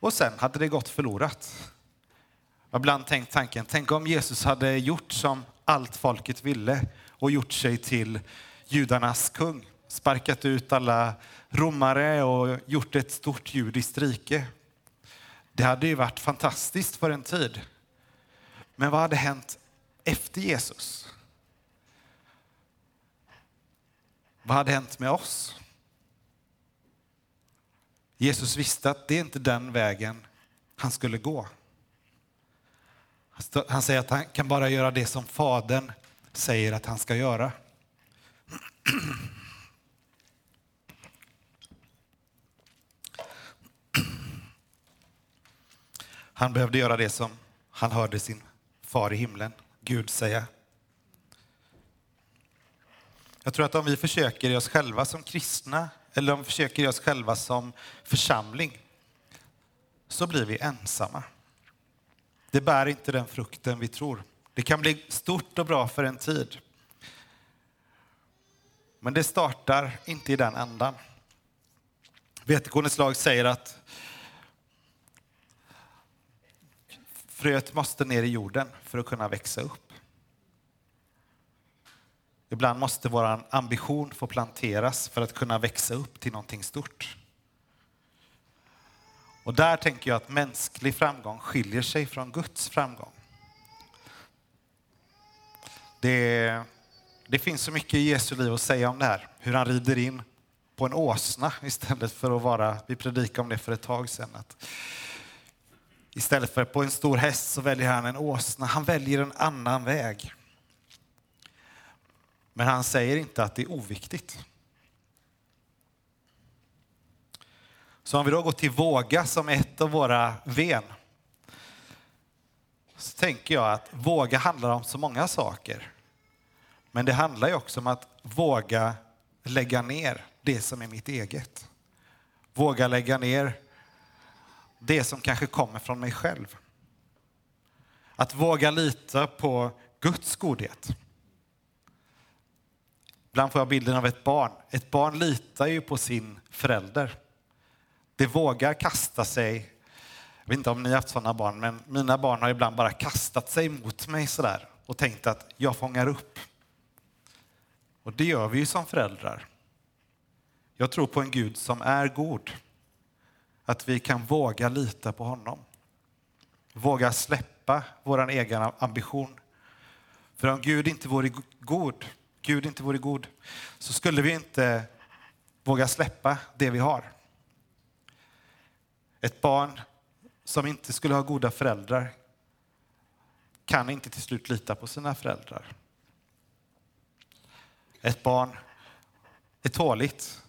Och sen hade det gått förlorat. Jag har ibland tänkt tanken, tänk om Jesus hade gjort som allt folket ville och gjort sig till judarnas kung. Sparkat ut alla romare och gjort ett stort judiskt rike. Det hade ju varit fantastiskt för en tid. Men vad hade hänt efter Jesus? Vad hade hänt med oss? Jesus visste att det är inte den vägen han skulle gå. Han säger att han kan bara göra det som Fadern säger att han ska göra. Han behövde göra det som han hörde sin far i himlen, Gud, säga. Jag tror att om vi försöker i oss själva som kristna eller om vi försöker i oss själva som församling så blir vi ensamma. Det bär inte den frukten vi tror. Det kan bli stort och bra för en tid. Men det startar inte i den ändan. Vetekornets lag säger att Fröet måste ner i jorden för att kunna växa upp. Ibland måste vår ambition få planteras för att kunna växa upp till någonting stort. Och där tänker jag att mänsklig framgång skiljer sig från Guds framgång. Det, det finns så mycket i Jesu liv att säga om det här. Hur han rider in på en åsna istället för att vara, vi predikade om det för ett tag sedan, att istället för på en stor häst så väljer han en åsna. Han väljer en annan väg. Men han säger inte att det är oviktigt. Så om vi då går till våga som ett av våra ven så tänker jag att våga handlar om så många saker. Men det handlar ju också om att våga lägga ner det som är mitt eget. Våga lägga ner det som kanske kommer från mig själv. Att våga lita på Guds godhet. Ibland får jag bilden av ett barn. Ett barn litar ju på sin förälder. Det vågar kasta sig. Jag vet inte om ni har haft sådana barn, men mina barn har ibland bara kastat sig mot mig sådär och tänkt att jag fångar upp. Och det gör vi ju som föräldrar. Jag tror på en Gud som är god. Att vi kan våga lita på honom. Våga släppa vår egen ambition. För om Gud inte vore god, Gud inte vore god, så skulle vi inte våga släppa det vi har. Ett barn som inte skulle ha goda föräldrar kan inte till slut lita på sina föräldrar. Ett barn är tåligt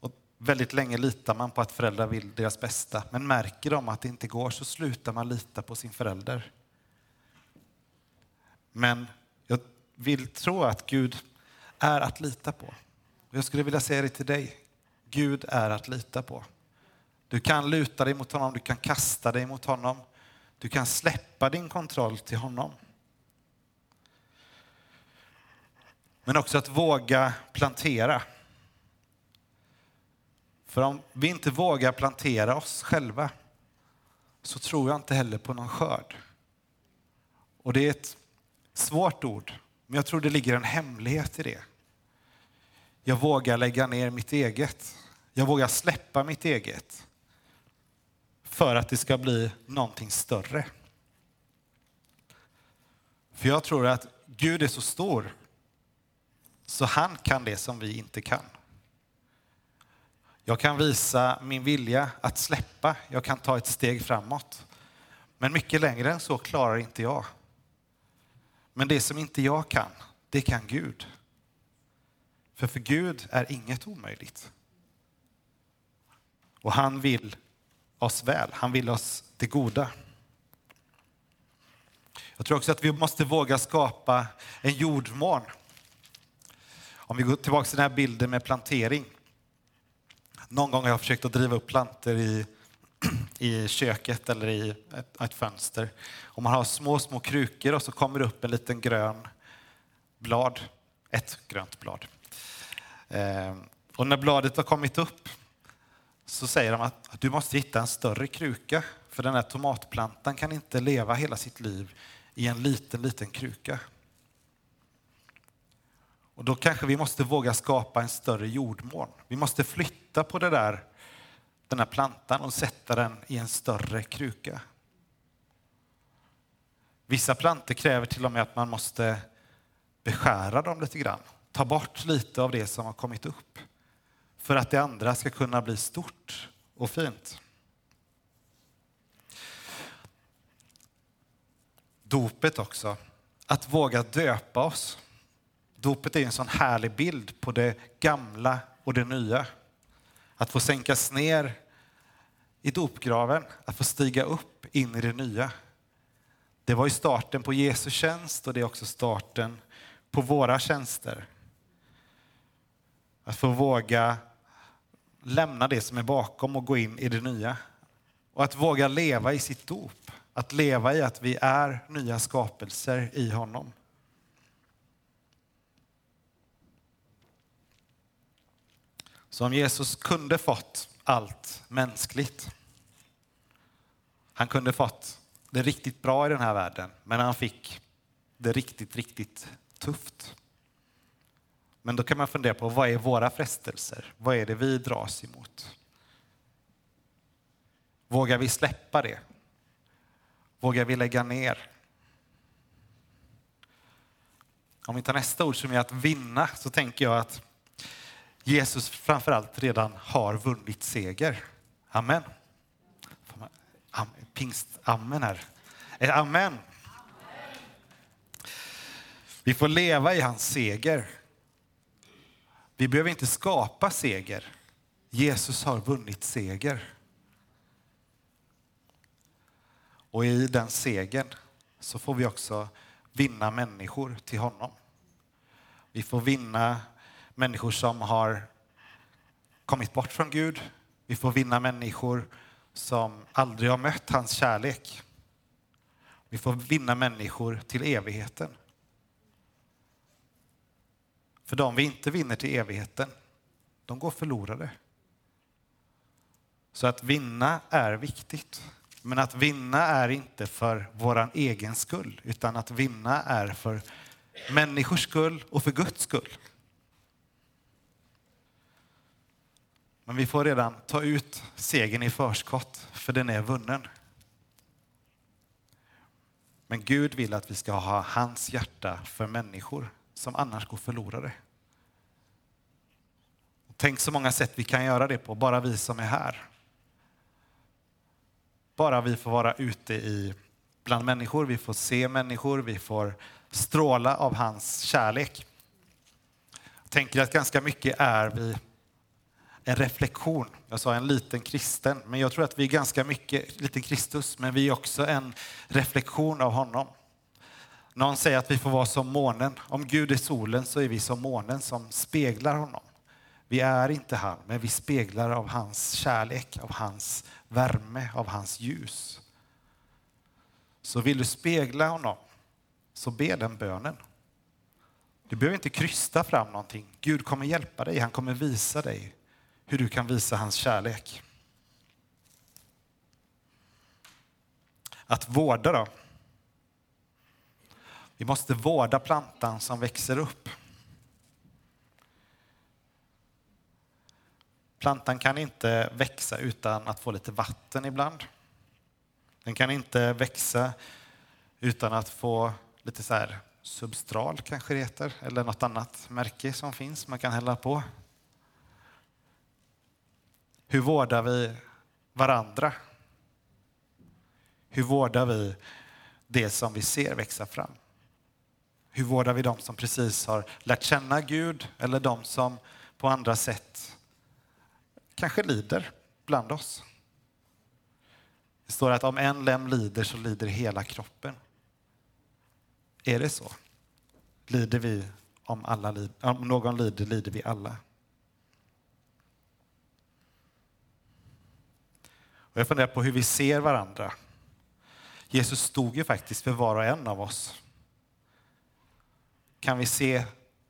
och väldigt länge litar man på att föräldrar vill deras bästa. Men märker de att det inte går så slutar man lita på sin förälder. Men jag vill tro att Gud är att lita på. Jag skulle vilja säga det till dig. Gud är att lita på. Du kan luta dig mot honom, du kan kasta dig mot honom. Du kan släppa din kontroll till honom. Men också att våga plantera. För om vi inte vågar plantera oss själva så tror jag inte heller på någon skörd. Och det är ett svårt ord, men jag tror det ligger en hemlighet i det. Jag vågar lägga ner mitt eget. Jag vågar släppa mitt eget för att det ska bli någonting större. För jag tror att Gud är så stor så han kan det som vi inte kan. Jag kan visa min vilja att släppa, jag kan ta ett steg framåt. Men mycket längre än så klarar inte jag. Men det som inte jag kan, det kan Gud. För för Gud är inget omöjligt. Och han vill oss väl, han vill oss det goda. Jag tror också att vi måste våga skapa en jordmån om vi går tillbaka till den här bilden med plantering. Någon gång har jag försökt att driva upp planter i, i köket eller i ett, ett fönster. Och man har små, små krukor och så kommer det upp en liten grön blad. Ett grönt blad. Eh, och när bladet har kommit upp så säger de att, att du måste hitta en större kruka för den här tomatplantan kan inte leva hela sitt liv i en liten, liten kruka. Och då kanske vi måste våga skapa en större jordmån. Vi måste flytta på det där, den här plantan och sätta den i en större kruka. Vissa plantor kräver till och med att man måste beskära dem lite grann. Ta bort lite av det som har kommit upp för att det andra ska kunna bli stort och fint. Dopet också, att våga döpa oss. Dopet är en sån härlig bild på det gamla och det nya. Att få sänkas ner i dopgraven, att få stiga upp in i det nya. Det var ju starten på Jesu tjänst och det är också starten på våra tjänster. Att få våga lämna det som är bakom och gå in i det nya. Och att våga leva i sitt dop. Att leva i att vi är nya skapelser i honom. Så om Jesus kunde fått allt mänskligt, han kunde fått det riktigt bra i den här världen, men han fick det riktigt, riktigt tufft. Men då kan man fundera på vad är våra frestelser? Vad är det vi dras emot? Vågar vi släppa det? Vågar vi lägga ner? Om vi tar nästa ord som är att vinna så tänker jag att Jesus framförallt redan har vunnit seger. Amen. Pingst, amen här. Eh, amen. Vi får leva i hans seger. Vi behöver inte skapa seger. Jesus har vunnit seger. Och i den segern så får vi också vinna människor till honom. Vi får vinna människor som har kommit bort från Gud. Vi får vinna människor som aldrig har mött hans kärlek. Vi får vinna människor till evigheten. För de vi inte vinner till evigheten, de går förlorade. Så att vinna är viktigt. Men att vinna är inte för vår egen skull, utan att vinna är för människors skull och för Guds skull. Men vi får redan ta ut segern i förskott, för den är vunnen. Men Gud vill att vi ska ha hans hjärta för människor som annars går förlorade. Tänk så många sätt vi kan göra det på, bara vi som är här. Bara vi får vara ute i, bland människor, vi får se människor, vi får stråla av hans kärlek. Jag tänker att ganska mycket är vi en reflektion. Jag sa en liten kristen, men jag tror att vi är ganska mycket liten Kristus, men vi är också en reflektion av honom. Någon säger att vi får vara som månen. Om Gud är solen så är vi som månen som speglar honom. Vi är inte han, men vi speglar av hans kärlek, av hans värme, av hans ljus. Så vill du spegla honom, så be den bönen. Du behöver inte krysta fram någonting. Gud kommer hjälpa dig, han kommer visa dig hur du kan visa hans kärlek. Att vårda då? Vi måste vårda plantan som växer upp. Plantan kan inte växa utan att få lite vatten ibland. Den kan inte växa utan att få lite så här substral kanske det heter, eller något annat märke som finns man kan hälla på. Hur vårdar vi varandra? Hur vårdar vi det som vi ser växa fram? Hur vårdar vi dem som precis har lärt känna Gud eller de som på andra sätt kanske lider bland oss? Det står att om en lem lider så lider hela kroppen. Är det så? Lider vi om, alla, om någon lider, lider vi alla. Och jag funderar på hur vi ser varandra. Jesus stod ju faktiskt för var och en av oss. Kan vi se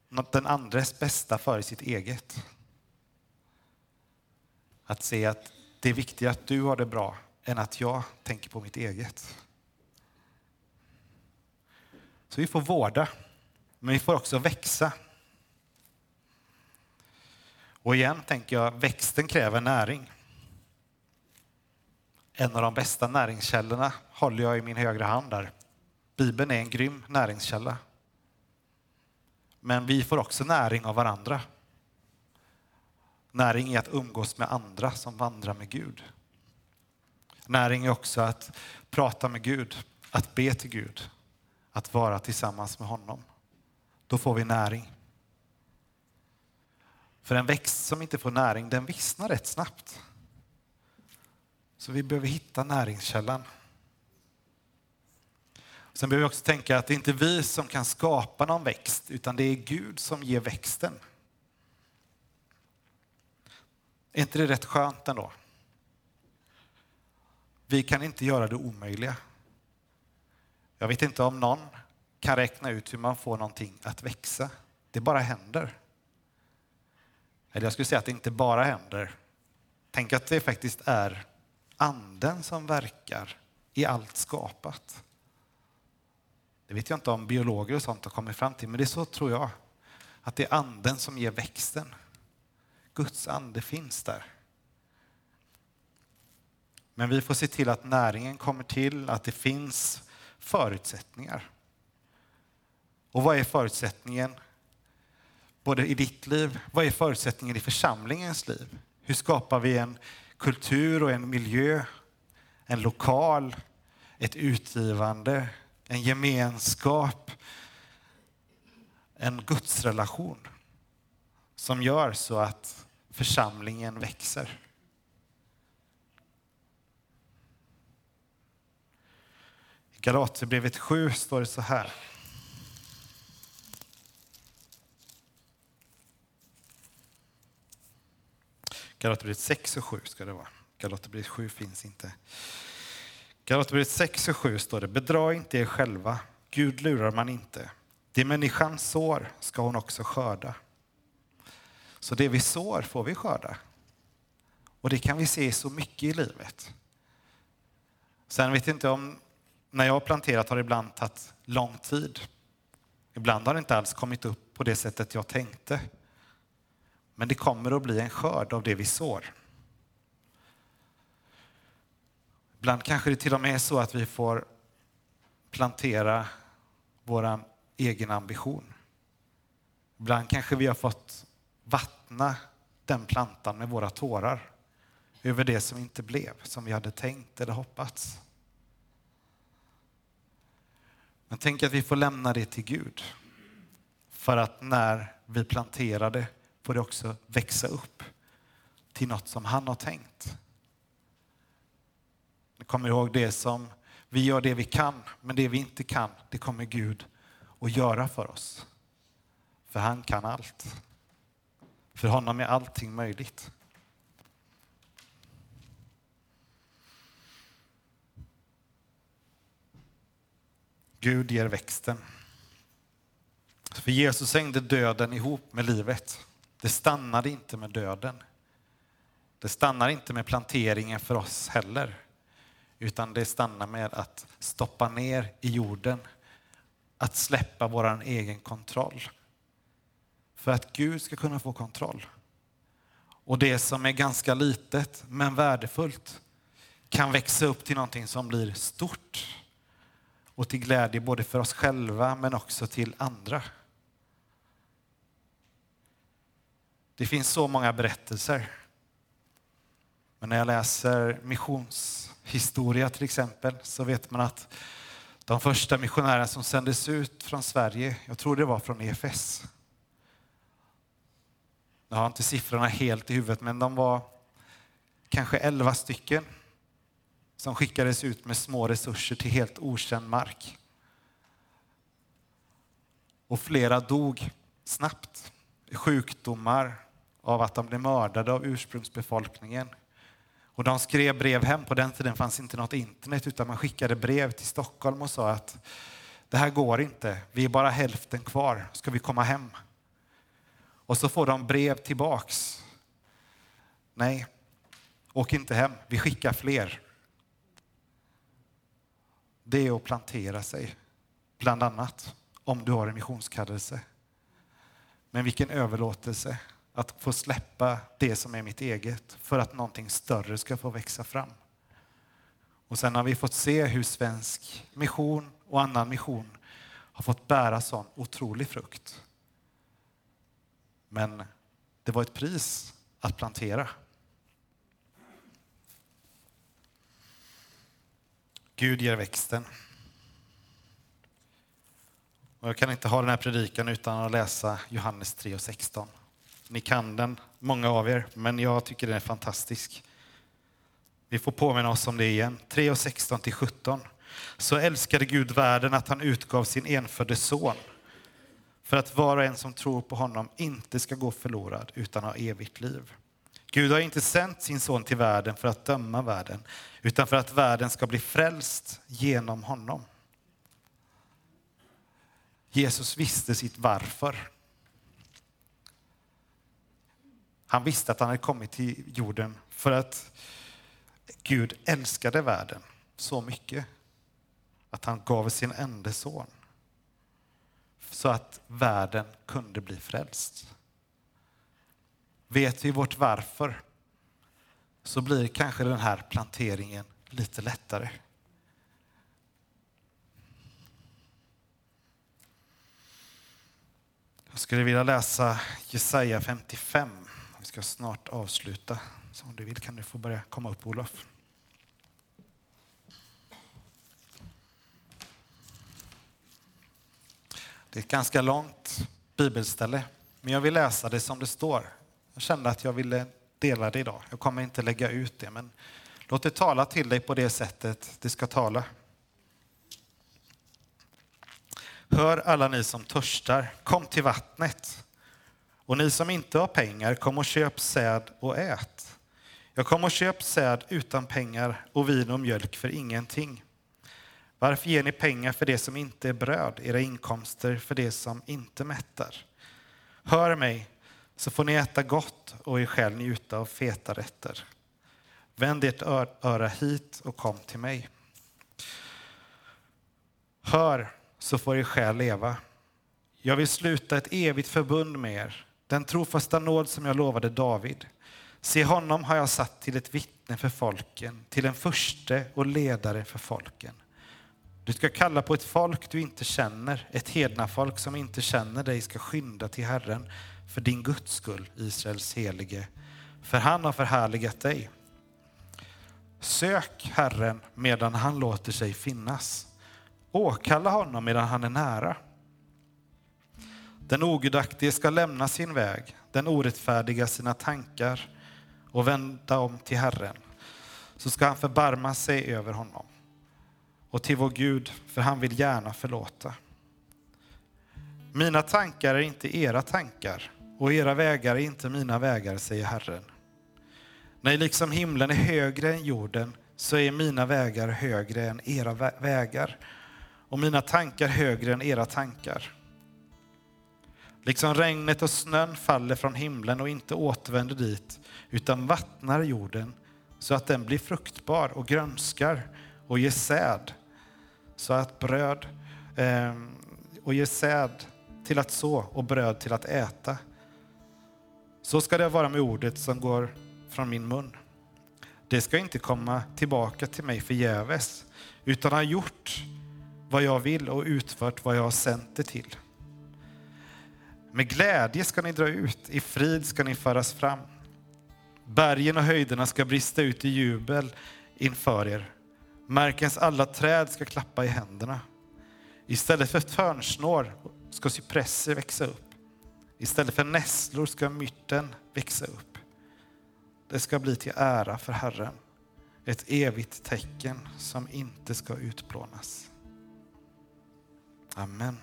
något den andres bästa före sitt eget? Att se att det är viktigare att du har det bra än att jag tänker på mitt eget. Så vi får vårda, men vi får också växa. Och igen tänker jag, växten kräver näring. En av de bästa näringskällorna håller jag i min högra hand där. Bibeln är en grym näringskälla. Men vi får också näring av varandra. Näring är att umgås med andra som vandrar med Gud. Näring är också att prata med Gud, att be till Gud, att vara tillsammans med honom. Då får vi näring. För en växt som inte får näring, den vissnar rätt snabbt. Så vi behöver hitta näringskällan. Sen behöver vi också tänka att det är inte vi som kan skapa någon växt, utan det är Gud som ger växten. Är inte det rätt skönt ändå? Vi kan inte göra det omöjliga. Jag vet inte om någon kan räkna ut hur man får någonting att växa. Det bara händer. Eller jag skulle säga att det inte bara händer. Tänk att det faktiskt är anden som verkar i allt skapat. Det vet jag inte om biologer och sånt har kommit fram till, men det är så tror jag. Att det är anden som ger växten. Guds ande finns där. Men vi får se till att näringen kommer till, att det finns förutsättningar. Och vad är förutsättningen? Både i ditt liv, vad är förutsättningen i församlingens liv? Hur skapar vi en kultur och en miljö, en lokal, ett utgivande, en gemenskap, en gudsrelation som gör så att församlingen växer. I Galaterbrevet 7 står det så här. Galaterbrevet 6 och 7 ska det vara. Galaterbrevet 7 finns inte. Galaterbrevet 6 och 7 står det, bedra inte er själva, Gud lurar man inte. Det människan sår ska hon också skörda. Så det vi sår får vi skörda. Och det kan vi se så mycket i livet. Sen vet jag inte om, när jag har planterat har det ibland tagit lång tid. Ibland har det inte alls kommit upp på det sättet jag tänkte. Men det kommer att bli en skörd av det vi sår. Ibland kanske det till och med är så att vi får plantera vår egen ambition. Ibland kanske vi har fått vattna den plantan med våra tårar över det som inte blev som vi hade tänkt eller hoppats. Men tänk att vi får lämna det till Gud. För att när vi planterar det får det också växa upp till något som han har tänkt. Ni kommer ihåg det som vi gör det vi kan, men det vi inte kan, det kommer Gud att göra för oss. För han kan allt. För honom är allting möjligt. Gud ger växten. För Jesus hängde döden ihop med livet. Det stannade inte med döden. Det stannar inte med planteringen för oss heller. Utan det stannar med att stoppa ner i jorden. Att släppa vår egen kontroll. För att Gud ska kunna få kontroll. Och det som är ganska litet men värdefullt kan växa upp till någonting som blir stort och till glädje både för oss själva men också till andra. Det finns så många berättelser. Men när jag läser missions historia till exempel så vet man att de första missionärerna som sändes ut från Sverige, jag tror det var från EFS. Jag har inte siffrorna helt i huvudet men de var kanske elva stycken som skickades ut med små resurser till helt okänd mark. Och flera dog snabbt i sjukdomar, av att de blev mördade av ursprungsbefolkningen. Och de skrev brev hem. På den tiden fanns inte något internet utan man skickade brev till Stockholm och sa att det här går inte, vi är bara hälften kvar, ska vi komma hem? Och så får de brev tillbaks. Nej, åk inte hem, vi skickar fler. Det är att plantera sig, bland annat, om du har en missionskallelse. Men vilken överlåtelse att få släppa det som är mitt eget för att någonting större ska få växa fram. Och sen har vi fått se hur svensk mission och annan mission har fått bära sån otrolig frukt. Men det var ett pris att plantera. Gud ger växten. Och jag kan inte ha den här predikan utan att läsa Johannes 3 och 16. Ni kan den, många av er, men jag tycker den är fantastisk. Vi får påminna oss om det igen. 3 och 16 till 17. Så älskade Gud världen att han utgav sin enfödde son för att var och en som tror på honom inte ska gå förlorad utan ha evigt liv. Gud har inte sänt sin son till världen för att döma världen utan för att världen ska bli frälst genom honom. Jesus visste sitt varför. Han visste att han hade kommit till jorden för att Gud älskade världen så mycket att han gav sin enda son så att världen kunde bli frälst. Vet vi vårt varför så blir kanske den här planteringen lite lättare. Jag skulle vilja läsa Jesaja 55. Ska snart avsluta. Så om du vill kan du få börja komma upp, Olof. Det är ett ganska långt bibelställe, men jag vill läsa det som det står. Jag kände att jag ville dela det idag. Jag kommer inte lägga ut det, men låt det tala till dig på det sättet det ska tala. Hör alla ni som törstar, kom till vattnet. Och ni som inte har pengar, kom och köp säd och ät. Jag kom och köp säd utan pengar och vin och mjölk för ingenting. Varför ger ni pengar för det som inte är bröd, era inkomster för det som inte mättar? Hör mig, så får ni äta gott och er själ njuta av feta rätter. Vänd ert öra hit och kom till mig. Hör, så får er själ leva. Jag vill sluta ett evigt förbund med er, den trofasta nåd som jag lovade David. Se, honom har jag satt till ett vittne för folken, till en förste och ledare för folken. Du ska kalla på ett folk du inte känner, ett hedna folk som inte känner dig ska skynda till Herren för din Guds skull, Israels helige, för han har förhärligat dig. Sök Herren medan han låter sig finnas. Åkalla honom medan han är nära. Den ogudaktige ska lämna sin väg, den orättfärdiga sina tankar och vända om till Herren. Så ska han förbarma sig över honom och till vår Gud, för han vill gärna förlåta. Mina tankar är inte era tankar och era vägar är inte mina vägar, säger Herren. Nej, liksom himlen är högre än jorden så är mina vägar högre än era vägar och mina tankar högre än era tankar. Liksom regnet och snön faller från himlen och inte återvänder dit utan vattnar jorden så att den blir fruktbar och grönskar och ger säd så att bröd eh, och ger säd till att så och bröd till att äta. Så ska det vara med ordet som går från min mun. Det ska inte komma tillbaka till mig förgäves, utan har gjort vad jag vill och utfört vad jag har sänt det till. Med glädje ska ni dra ut, i frid ska ni föras fram. Bergen och höjderna ska brista ut i jubel inför er. Markens alla träd ska klappa i händerna. Istället för törnsnår ska cypresser växa upp. Istället för nässlor ska myrten växa upp. Det ska bli till ära för Herren, ett evigt tecken som inte ska utplånas. Amen.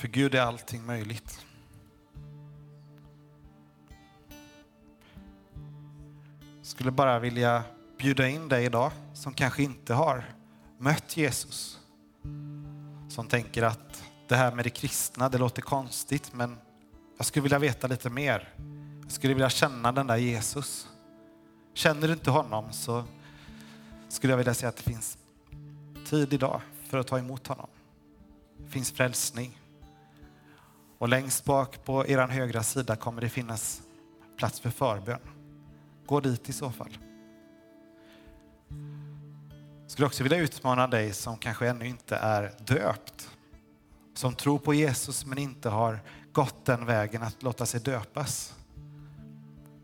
För Gud är allting möjligt. Jag skulle bara vilja bjuda in dig idag som kanske inte har mött Jesus. Som tänker att det här med det kristna, det låter konstigt, men jag skulle vilja veta lite mer. Jag skulle vilja känna den där Jesus. Känner du inte honom så skulle jag vilja säga att det finns tid idag för att ta emot honom. Det finns frälsning. Och längst bak på er högra sida kommer det finnas plats för förbön. Gå dit i så fall. Jag skulle också vilja utmana dig som kanske ännu inte är döpt. Som tror på Jesus men inte har gått den vägen att låta sig döpas.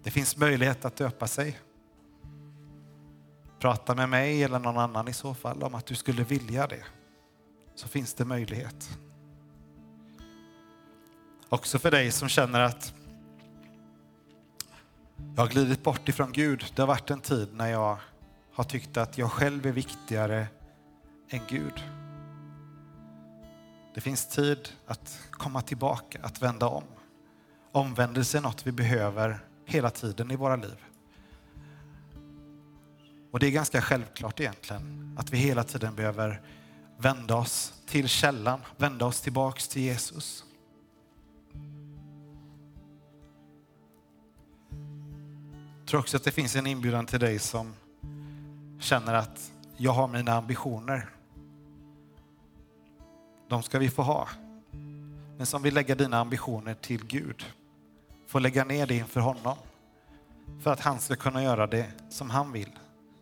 Det finns möjlighet att döpa sig. Prata med mig eller någon annan i så fall om att du skulle vilja det. Så finns det möjlighet. Också för dig som känner att jag har glidit bort ifrån Gud. Det har varit en tid när jag har tyckt att jag själv är viktigare än Gud. Det finns tid att komma tillbaka, att vända om. Omvändelse är något vi behöver hela tiden i våra liv. Och det är ganska självklart egentligen att vi hela tiden behöver vända oss till källan, vända oss tillbaks till Jesus. Jag tror också att det finns en inbjudan till dig som känner att jag har mina ambitioner. De ska vi få ha. Men som vill lägga dina ambitioner till Gud. Få lägga ner det inför honom. För att han ska kunna göra det som han vill.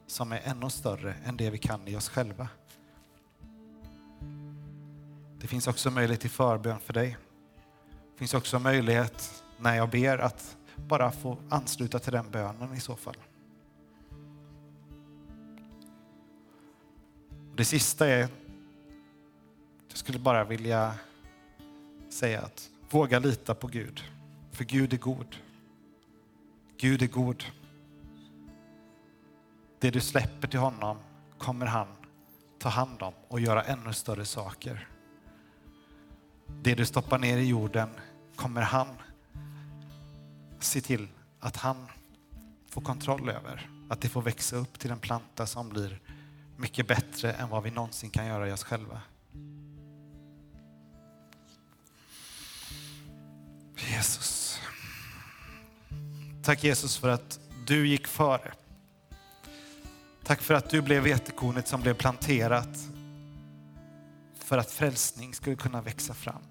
Som är ännu större än det vi kan i oss själva. Det finns också möjlighet till förbön för dig. Det finns också möjlighet när jag ber att bara få ansluta till den bönen i så fall. Det sista är, jag skulle bara vilja säga att våga lita på Gud. För Gud är god. Gud är god. Det du släpper till honom kommer han ta hand om och göra ännu större saker. Det du stoppar ner i jorden kommer han se till att han får kontroll över. Att det får växa upp till en planta som blir mycket bättre än vad vi någonsin kan göra i oss själva. Jesus. Tack Jesus för att du gick före. Tack för att du blev vetekornet som blev planterat för att frälsning skulle kunna växa fram.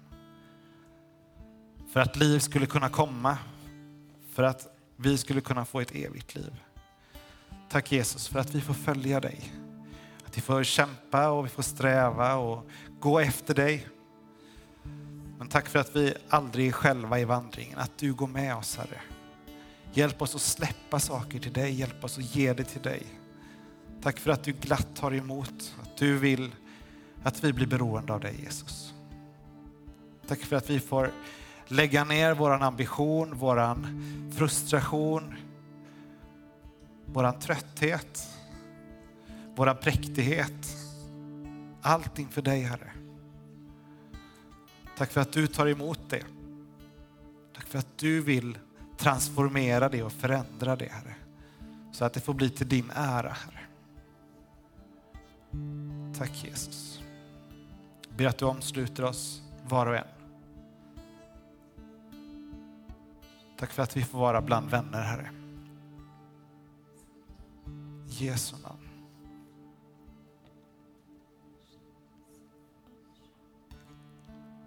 För att liv skulle kunna komma. För att vi skulle kunna få ett evigt liv. Tack Jesus för att vi får följa dig. Att vi får kämpa och vi får sträva och gå efter dig. Men tack för att vi aldrig är själva i vandringen, att du går med oss Herre. Hjälp oss att släppa saker till dig, hjälp oss att ge det till dig. Tack för att du glatt tar emot, att du vill att vi blir beroende av dig Jesus. Tack för att vi får lägga ner våran ambition, våran frustration, våran trötthet, våran präktighet. Allt inför dig Herre. Tack för att du tar emot det. Tack för att du vill transformera det och förändra det Herre. Så att det får bli till din ära Herre. Tack Jesus. Jag ber att du omsluter oss var och en. Tack för att vi får vara bland vänner Herre. I Jesu namn.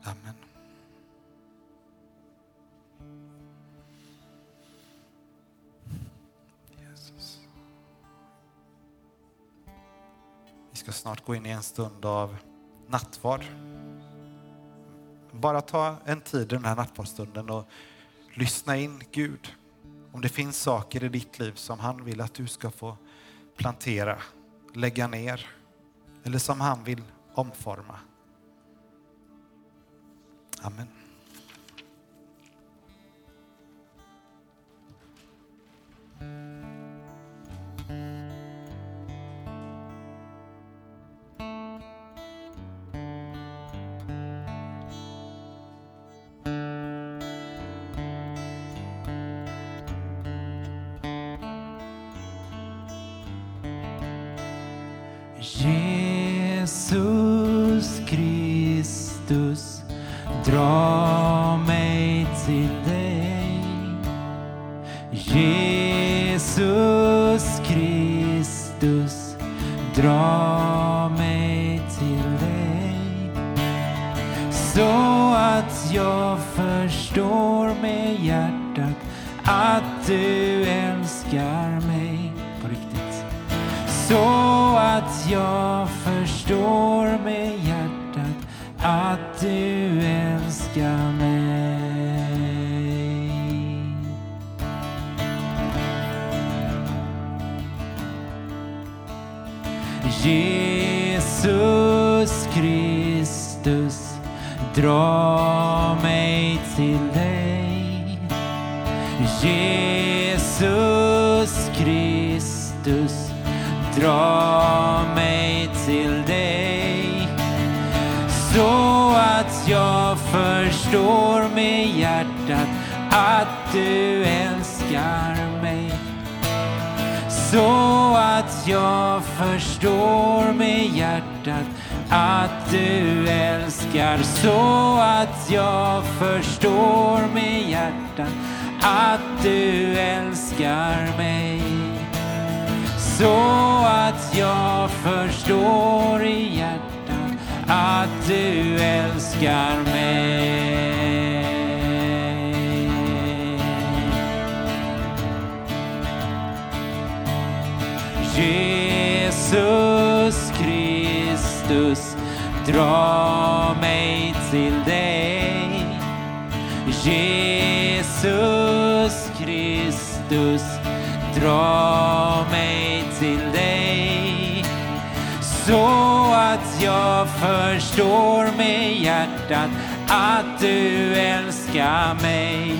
Amen. Jesus. Vi ska snart gå in i en stund av nattvard. Bara ta en tid i den här nattvardsstunden och lyssna in Gud. Om det finns saker i ditt liv som han vill att du ska få plantera, lägga ner eller som han vill omforma. Amen. Jesus Kristus, drar Så att jag förstår med hjärtat att du älskar mig. Så att jag förstår i hjärtat att du älskar förstår med hjärtat att du älskar mig.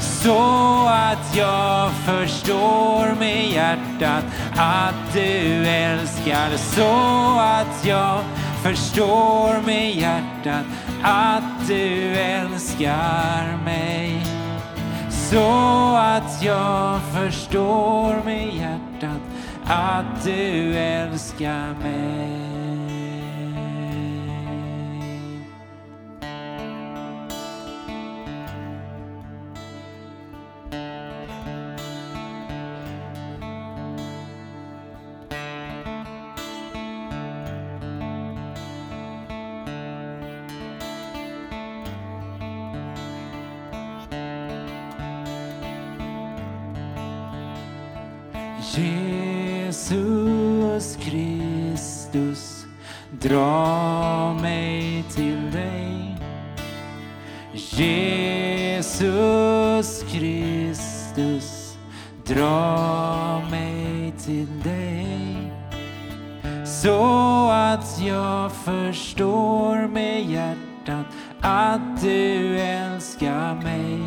Så att jag förstår med hjärtat att du älskar. Så att jag förstår med hjärtat att du älskar mig. Så att jag förstår med hjärtat att du älskar mig. Jesus Kristus, dra mig till dig. Jesus Kristus, dra mig till dig. Så att jag förstår med hjärtat att du älskar mig.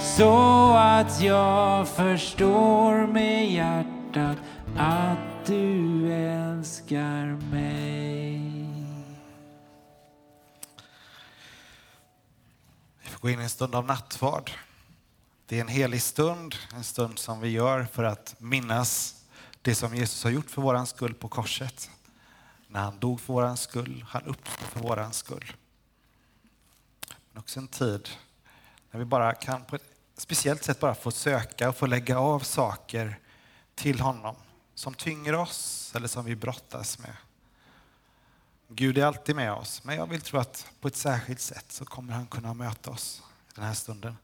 Så att jag förstår med hjärtat att du älskar mig. Vi får gå in i en stund av nattvard. Det är en helig stund, en stund som vi gör för att minnas det som Jesus har gjort för våran skull på korset. När han dog för våran skull, han uppstod för våran skull. Men också en tid när vi bara kan på ett speciellt sätt bara få söka och få lägga av saker till honom som tynger oss eller som vi brottas med. Gud är alltid med oss, men jag vill tro att på ett särskilt sätt så kommer han kunna möta oss den här stunden.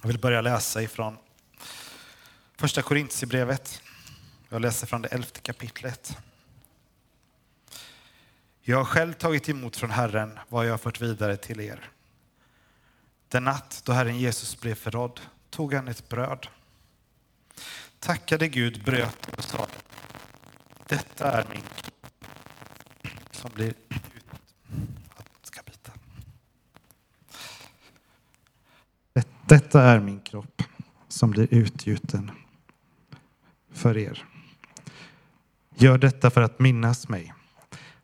Jag vill börja läsa ifrån första Korintierbrevet. Jag läser från det elfte kapitlet. Jag har själv tagit emot från Herren vad jag har fört vidare till er. Den natt då Herren Jesus blev förrådd tog han ett bröd. Tackade Gud, bröt och sa Detta är min som blir ut... Ska. Detta är min kropp som blir utgjuten för er. Gör detta för att minnas mig.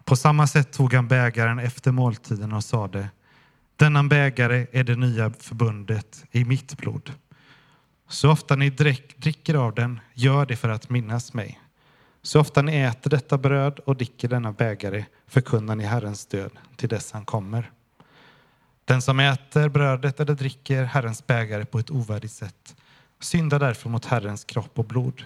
På samma sätt tog han bägaren efter måltiden och sade denna bägare är det nya förbundet i mitt blod. Så ofta ni dricker av den, gör det för att minnas mig. Så ofta ni äter detta bröd och dricker denna bägare förkunnar ni Herrens död till dess han kommer. Den som äter brödet eller dricker Herrens bägare på ett ovärdigt sätt syndar därför mot Herrens kropp och blod.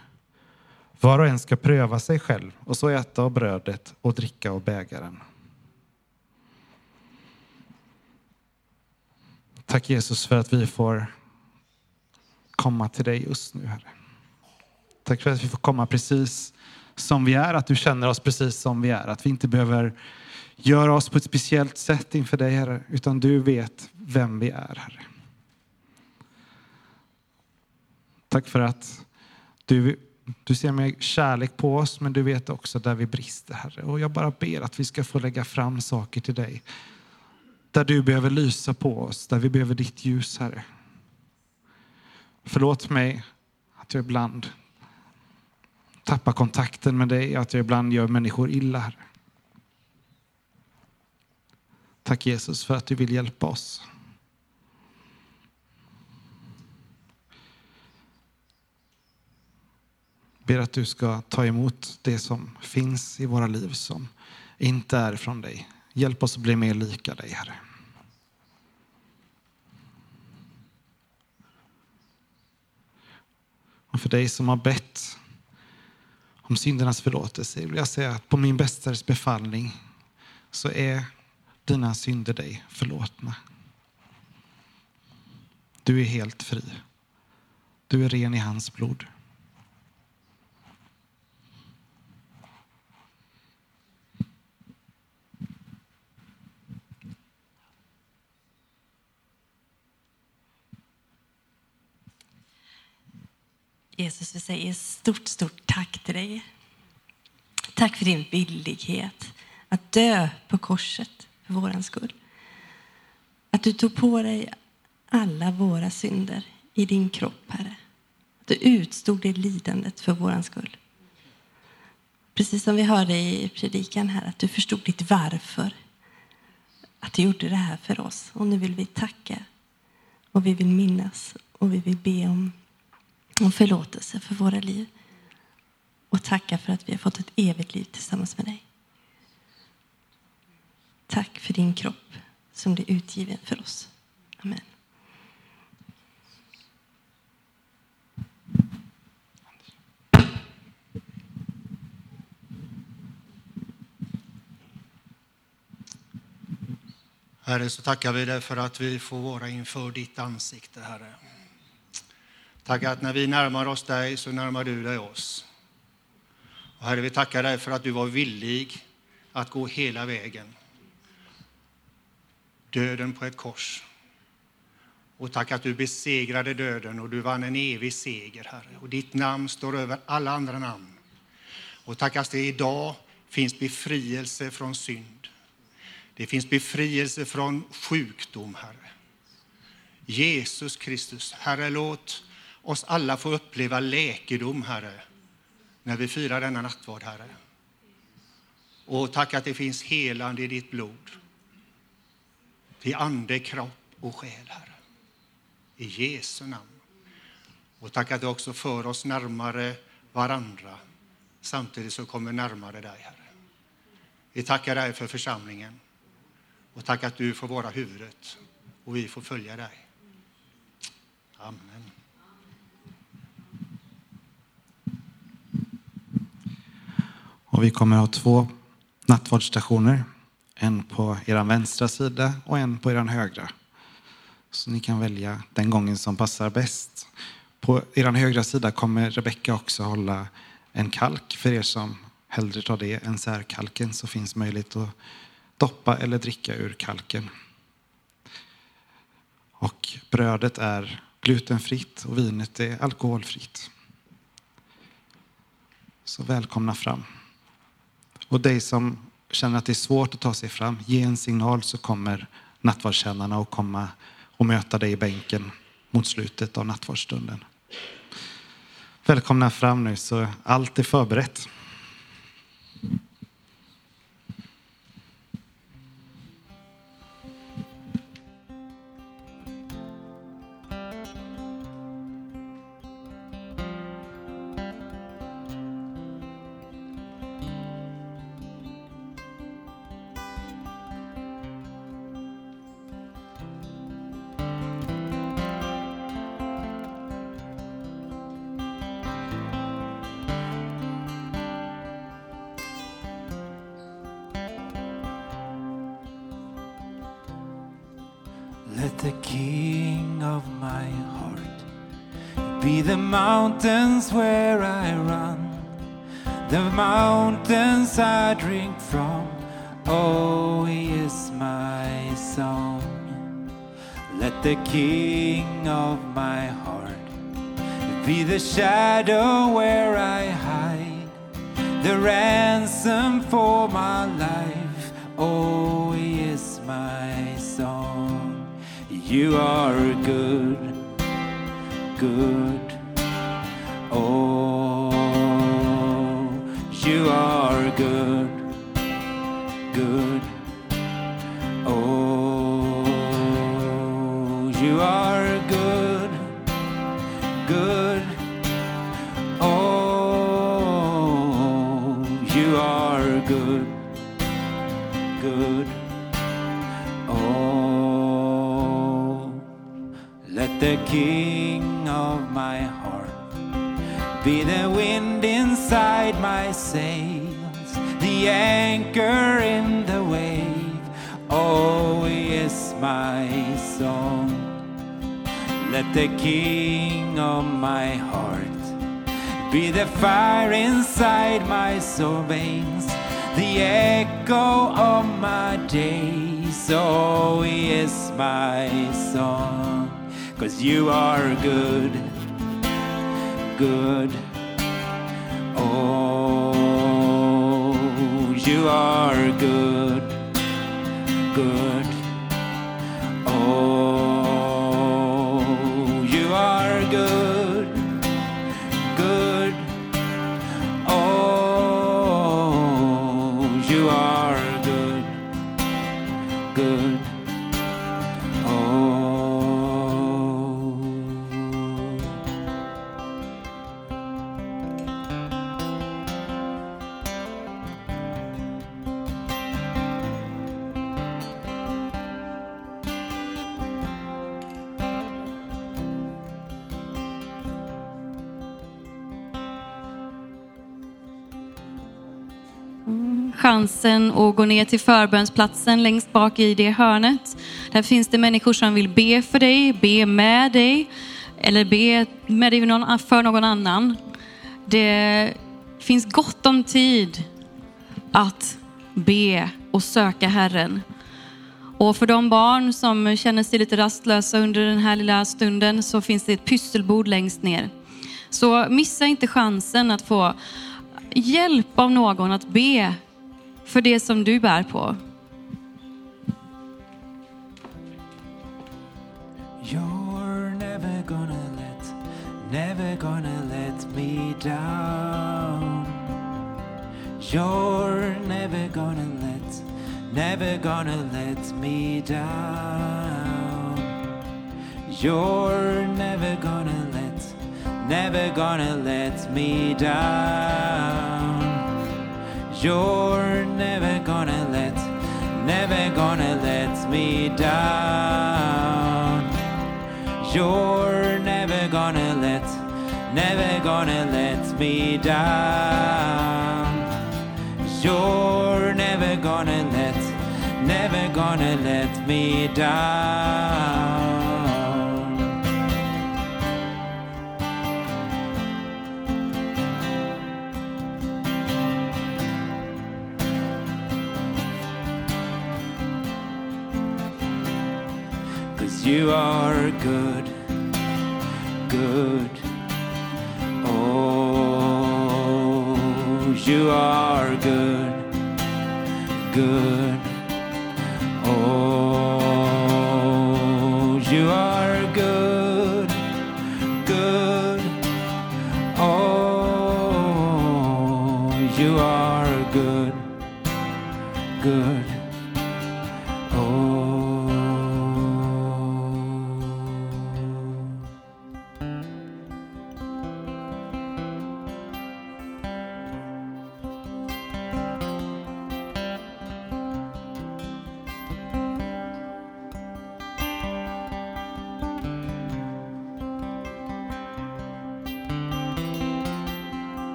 Var och en ska pröva sig själv och så äta av brödet och dricka av bägaren. Tack Jesus för att vi får komma till dig just nu, Herre. Tack för att vi får komma precis som vi är, att du känner oss precis som vi är. Att vi inte behöver göra oss på ett speciellt sätt inför dig, Herre, utan du vet vem vi är, Herre. Tack för att du, du ser med kärlek på oss, men du vet också där vi brister, Herre. Och jag bara ber att vi ska få lägga fram saker till dig där du behöver lysa på oss, där vi behöver ditt ljus, Herre. Förlåt mig att jag ibland tappar kontakten med dig, att jag ibland gör människor illa, Herre. Tack Jesus för att du vill hjälpa oss. Ber att du ska ta emot det som finns i våra liv som inte är från dig. Hjälp oss att bli mer lika dig, Herre. Och för dig som har bett om syndernas förlåtelse vill jag säga att på min bästares befallning så är dina synder dig förlåtna. Du är helt fri. Du är ren i hans blod. Jesus, vi säger stort, stort tack till dig. Tack för din villighet att dö på korset för våran skull. Att du tog på dig alla våra synder i din kropp, Herre. Att du utstod det lidandet för våran skull. Precis som vi hörde i predikan här, att du förstod ditt varför. Att du gjorde det här för oss. Och nu vill vi tacka. Och vi vill minnas. Och vi vill be om, och förlåtelse för våra liv. Och tacka för att vi har fått ett evigt liv tillsammans med dig. Tack för din kropp som blir utgiven för oss. Amen. Herre, så tackar vi dig för att vi får vara inför ditt ansikte, Herre. Tack att när vi närmar oss dig så närmar du dig oss. Och herre, vi tackar dig för att du var villig att gå hela vägen. Döden på ett kors. Och tack att du besegrade döden och du vann en evig seger, Herre. Och ditt namn står över alla andra namn. Och tack att det idag finns befrielse från synd. Det finns befrielse från sjukdom, Herre. Jesus Kristus, Herre, låt oss alla få uppleva läkedom, Herre, när vi firar denna nattvard, Herre. Och tack att det finns helande i ditt blod. Till ande, kropp och själ, Herre. I Jesu namn. Och tack att du också för oss närmare varandra samtidigt som vi kommer närmare dig, Herre. Vi tackar dig för församlingen. Och tack att du får vara huvudet och vi får följa dig. Amen. Vi kommer ha två nattvardsstationer. En på er vänstra sida och en på er högra. Så ni kan välja den gången som passar bäst. På er högra sida kommer Rebecka också hålla en kalk för er som hellre tar det än särkalken så finns möjlighet att doppa eller dricka ur kalken. Och brödet är glutenfritt och vinet är alkoholfritt. Så välkomna fram. Och dig som känner att det är svårt att ta sig fram, ge en signal så kommer nattvardstjänarna att komma och möta dig i bänken mot slutet av nattvardsstunden. Välkomna fram nu så allt är förberett. Oh, yes, my song, cause you are good, good. Oh, you are good, good. Oh, chansen att gå ner till förbönsplatsen längst bak i det hörnet. Där finns det människor som vill be för dig, be med dig eller be med dig för någon annan. Det finns gott om tid att be och söka Herren. Och för de barn som känner sig lite rastlösa under den här lilla stunden så finns det ett pysselbord längst ner. Så missa inte chansen att få hjälp av någon att be för det som du bär på. You're never gonna let, never gonna let me down. You're never gonna let, never gonna let me down. You're never gonna let, never gonna let me down. You're never gonna let, never gonna let me down. You're never gonna let, never gonna let me down. You're never gonna let, never gonna let me down. You are good, good. Oh, you are good, good. Oh, you are good, good. Oh, you are good, good. Oh.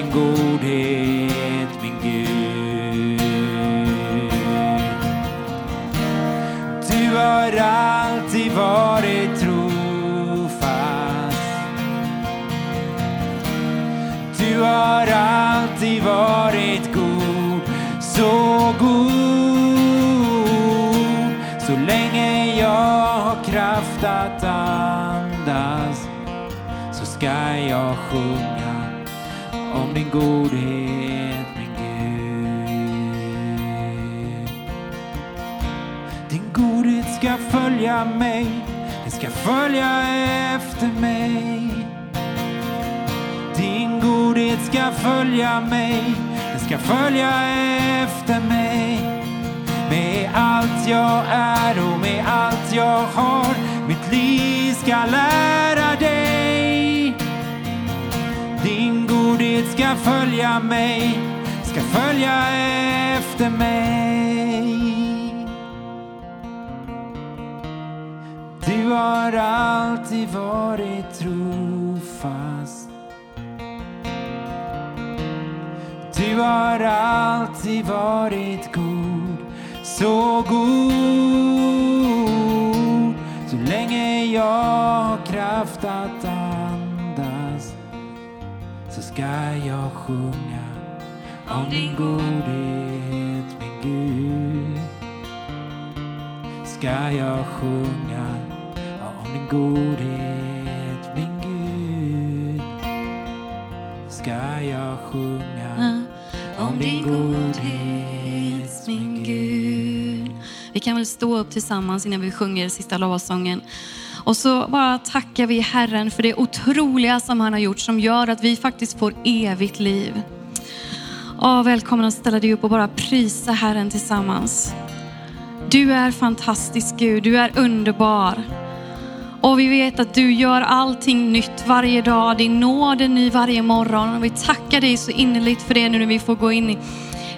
Din godhet, min Gud. Du har alltid varit trofast. Du har alltid varit god, så god. Så länge jag har kraft att andas så ska jag sjunga din godhet, min Gud. Din godhet ska följa mig, den ska följa efter mig. Din godhet ska följa mig, den ska följa efter mig. Med allt jag är och med allt jag har, mitt liv ska lära Din godhet ska följa mig, ska följa efter mig. Du har alltid varit trofast. Du har alltid varit god, så god. Så länge jag har kraft att ska jag sjunga om din godhet, min Gud. Ska jag sjunga om din godhet, min Gud. Ska jag sjunga om din godhet, min Gud. Vi kan väl stå upp tillsammans innan vi sjunger sista lovsången. Och så bara tackar vi Herren för det otroliga som han har gjort som gör att vi faktiskt får evigt liv. Åh, välkommen att ställa dig upp och bara prisa Herren tillsammans. Du är fantastisk Gud, du är underbar. Och vi vet att du gör allting nytt varje dag. Din nåd är ny varje morgon. Och vi tackar dig så innerligt för det nu när vi får gå in i,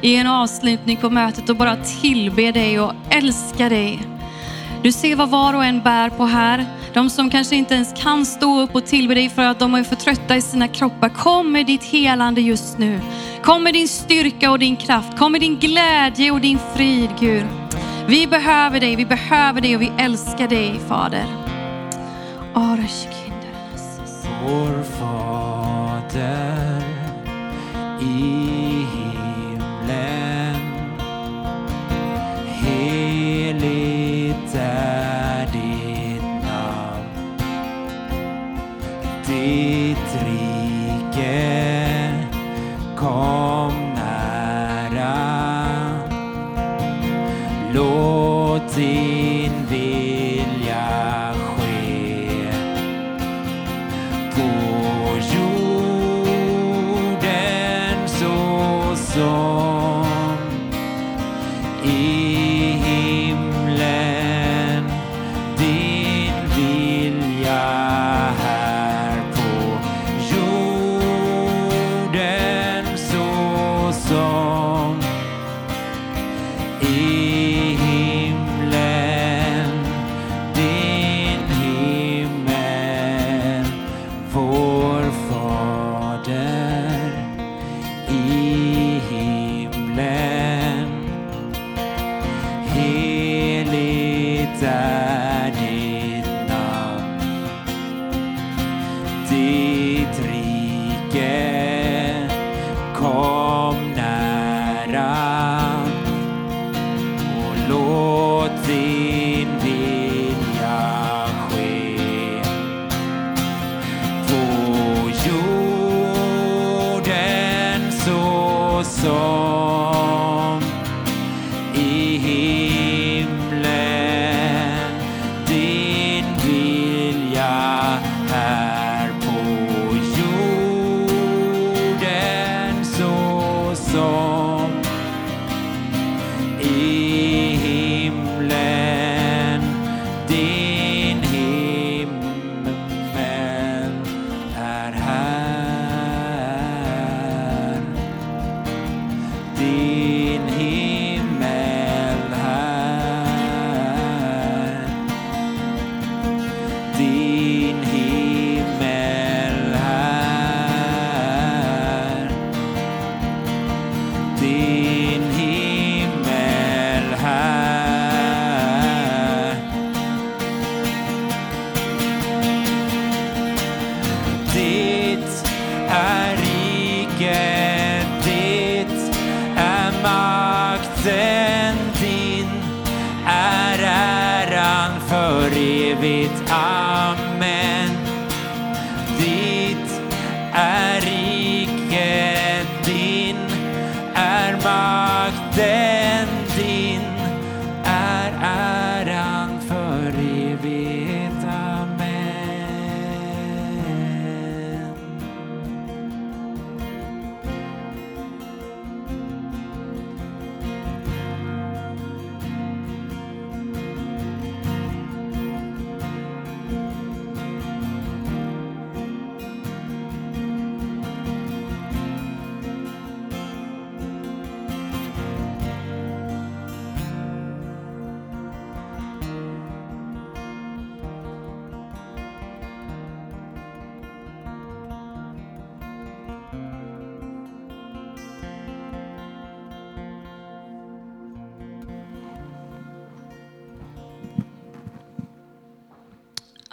i en avslutning på mötet och bara tillbe dig och älska dig. Du ser vad var och en bär på här. De som kanske inte ens kan stå upp och tillbe dig för att de är för trötta i sina kroppar. Kom med ditt helande just nu. Kom med din styrka och din kraft. Kom med din glädje och din frid Gud. Vi behöver dig, vi behöver dig och vi älskar dig Fader. Vår Fader i Ditt rike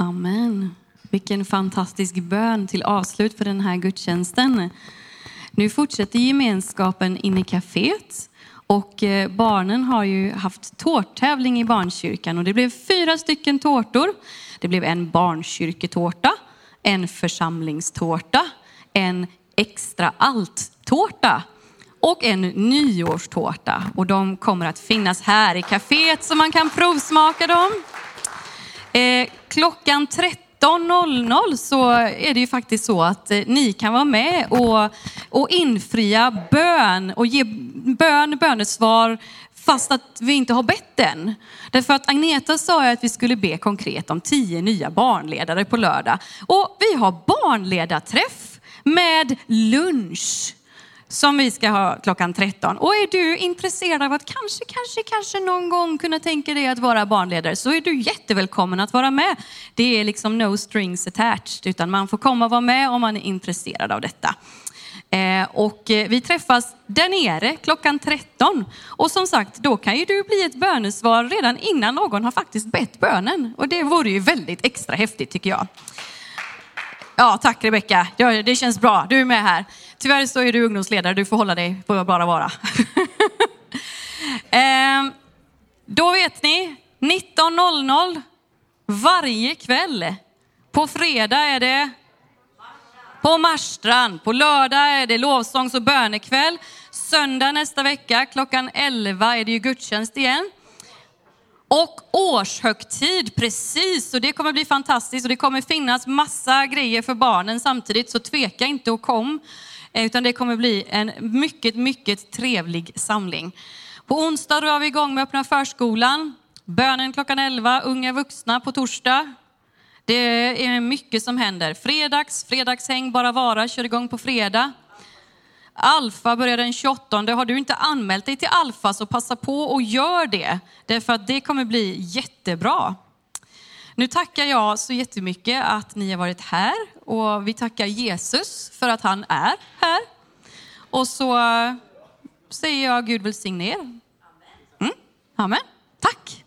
Amen. Vilken fantastisk bön till avslut för den här gudstjänsten. Nu fortsätter gemenskapen inne i kaféet och eh, barnen har ju haft tårttävling i barnkyrkan och det blev fyra stycken tårtor. Det blev en barnkyrketårta, en församlingstårta, en extra allt-tårta och en nyårstårta. Och de kommer att finnas här i kaféet så man kan provsmaka dem. Eh, klockan 13.00 så är det ju faktiskt så att eh, ni kan vara med och, och infria bön och ge bön, bönesvar fast att vi inte har bett den. Därför att Agneta sa ju att vi skulle be konkret om tio nya barnledare på lördag. Och vi har barnledarträff med lunch som vi ska ha klockan 13. Och är du intresserad av att kanske, kanske, kanske någon gång kunna tänka dig att vara barnledare så är du jättevälkommen att vara med. Det är liksom no strings attached utan man får komma och vara med om man är intresserad av detta. Eh, och eh, vi träffas där nere klockan 13. Och som sagt, då kan ju du bli ett bönesvar redan innan någon har faktiskt bett bönen. Och det vore ju väldigt extra häftigt tycker jag. Ja, tack Rebecka. Ja, det känns bra. Du är med här. Tyvärr så är du ungdomsledare. Du får hålla dig på bara vara. Ehm, då vet ni, 19.00 varje kväll. På fredag är det på Marstrand. På lördag är det lovsångs och bönekväll. Söndag nästa vecka klockan 11 är det ju gudstjänst igen. Och årshögtid, precis. Och det kommer bli fantastiskt och det kommer finnas massa grejer för barnen samtidigt. Så tveka inte och kom. Eh, utan det kommer bli en mycket, mycket trevlig samling. På onsdag drar vi igång med öppna förskolan. Bönen klockan 11, unga vuxna på torsdag. Det är mycket som händer. Fredags, fredagshäng, bara vara, kör igång på fredag. Alfa börjar den 28. Har du inte anmält dig till Alfa så passa på och gör det. Därför att det kommer bli jättebra. Nu tackar jag så jättemycket att ni har varit här och vi tackar Jesus för att han är här. Och så säger jag Gud välsigne er. Mm. Amen. Tack.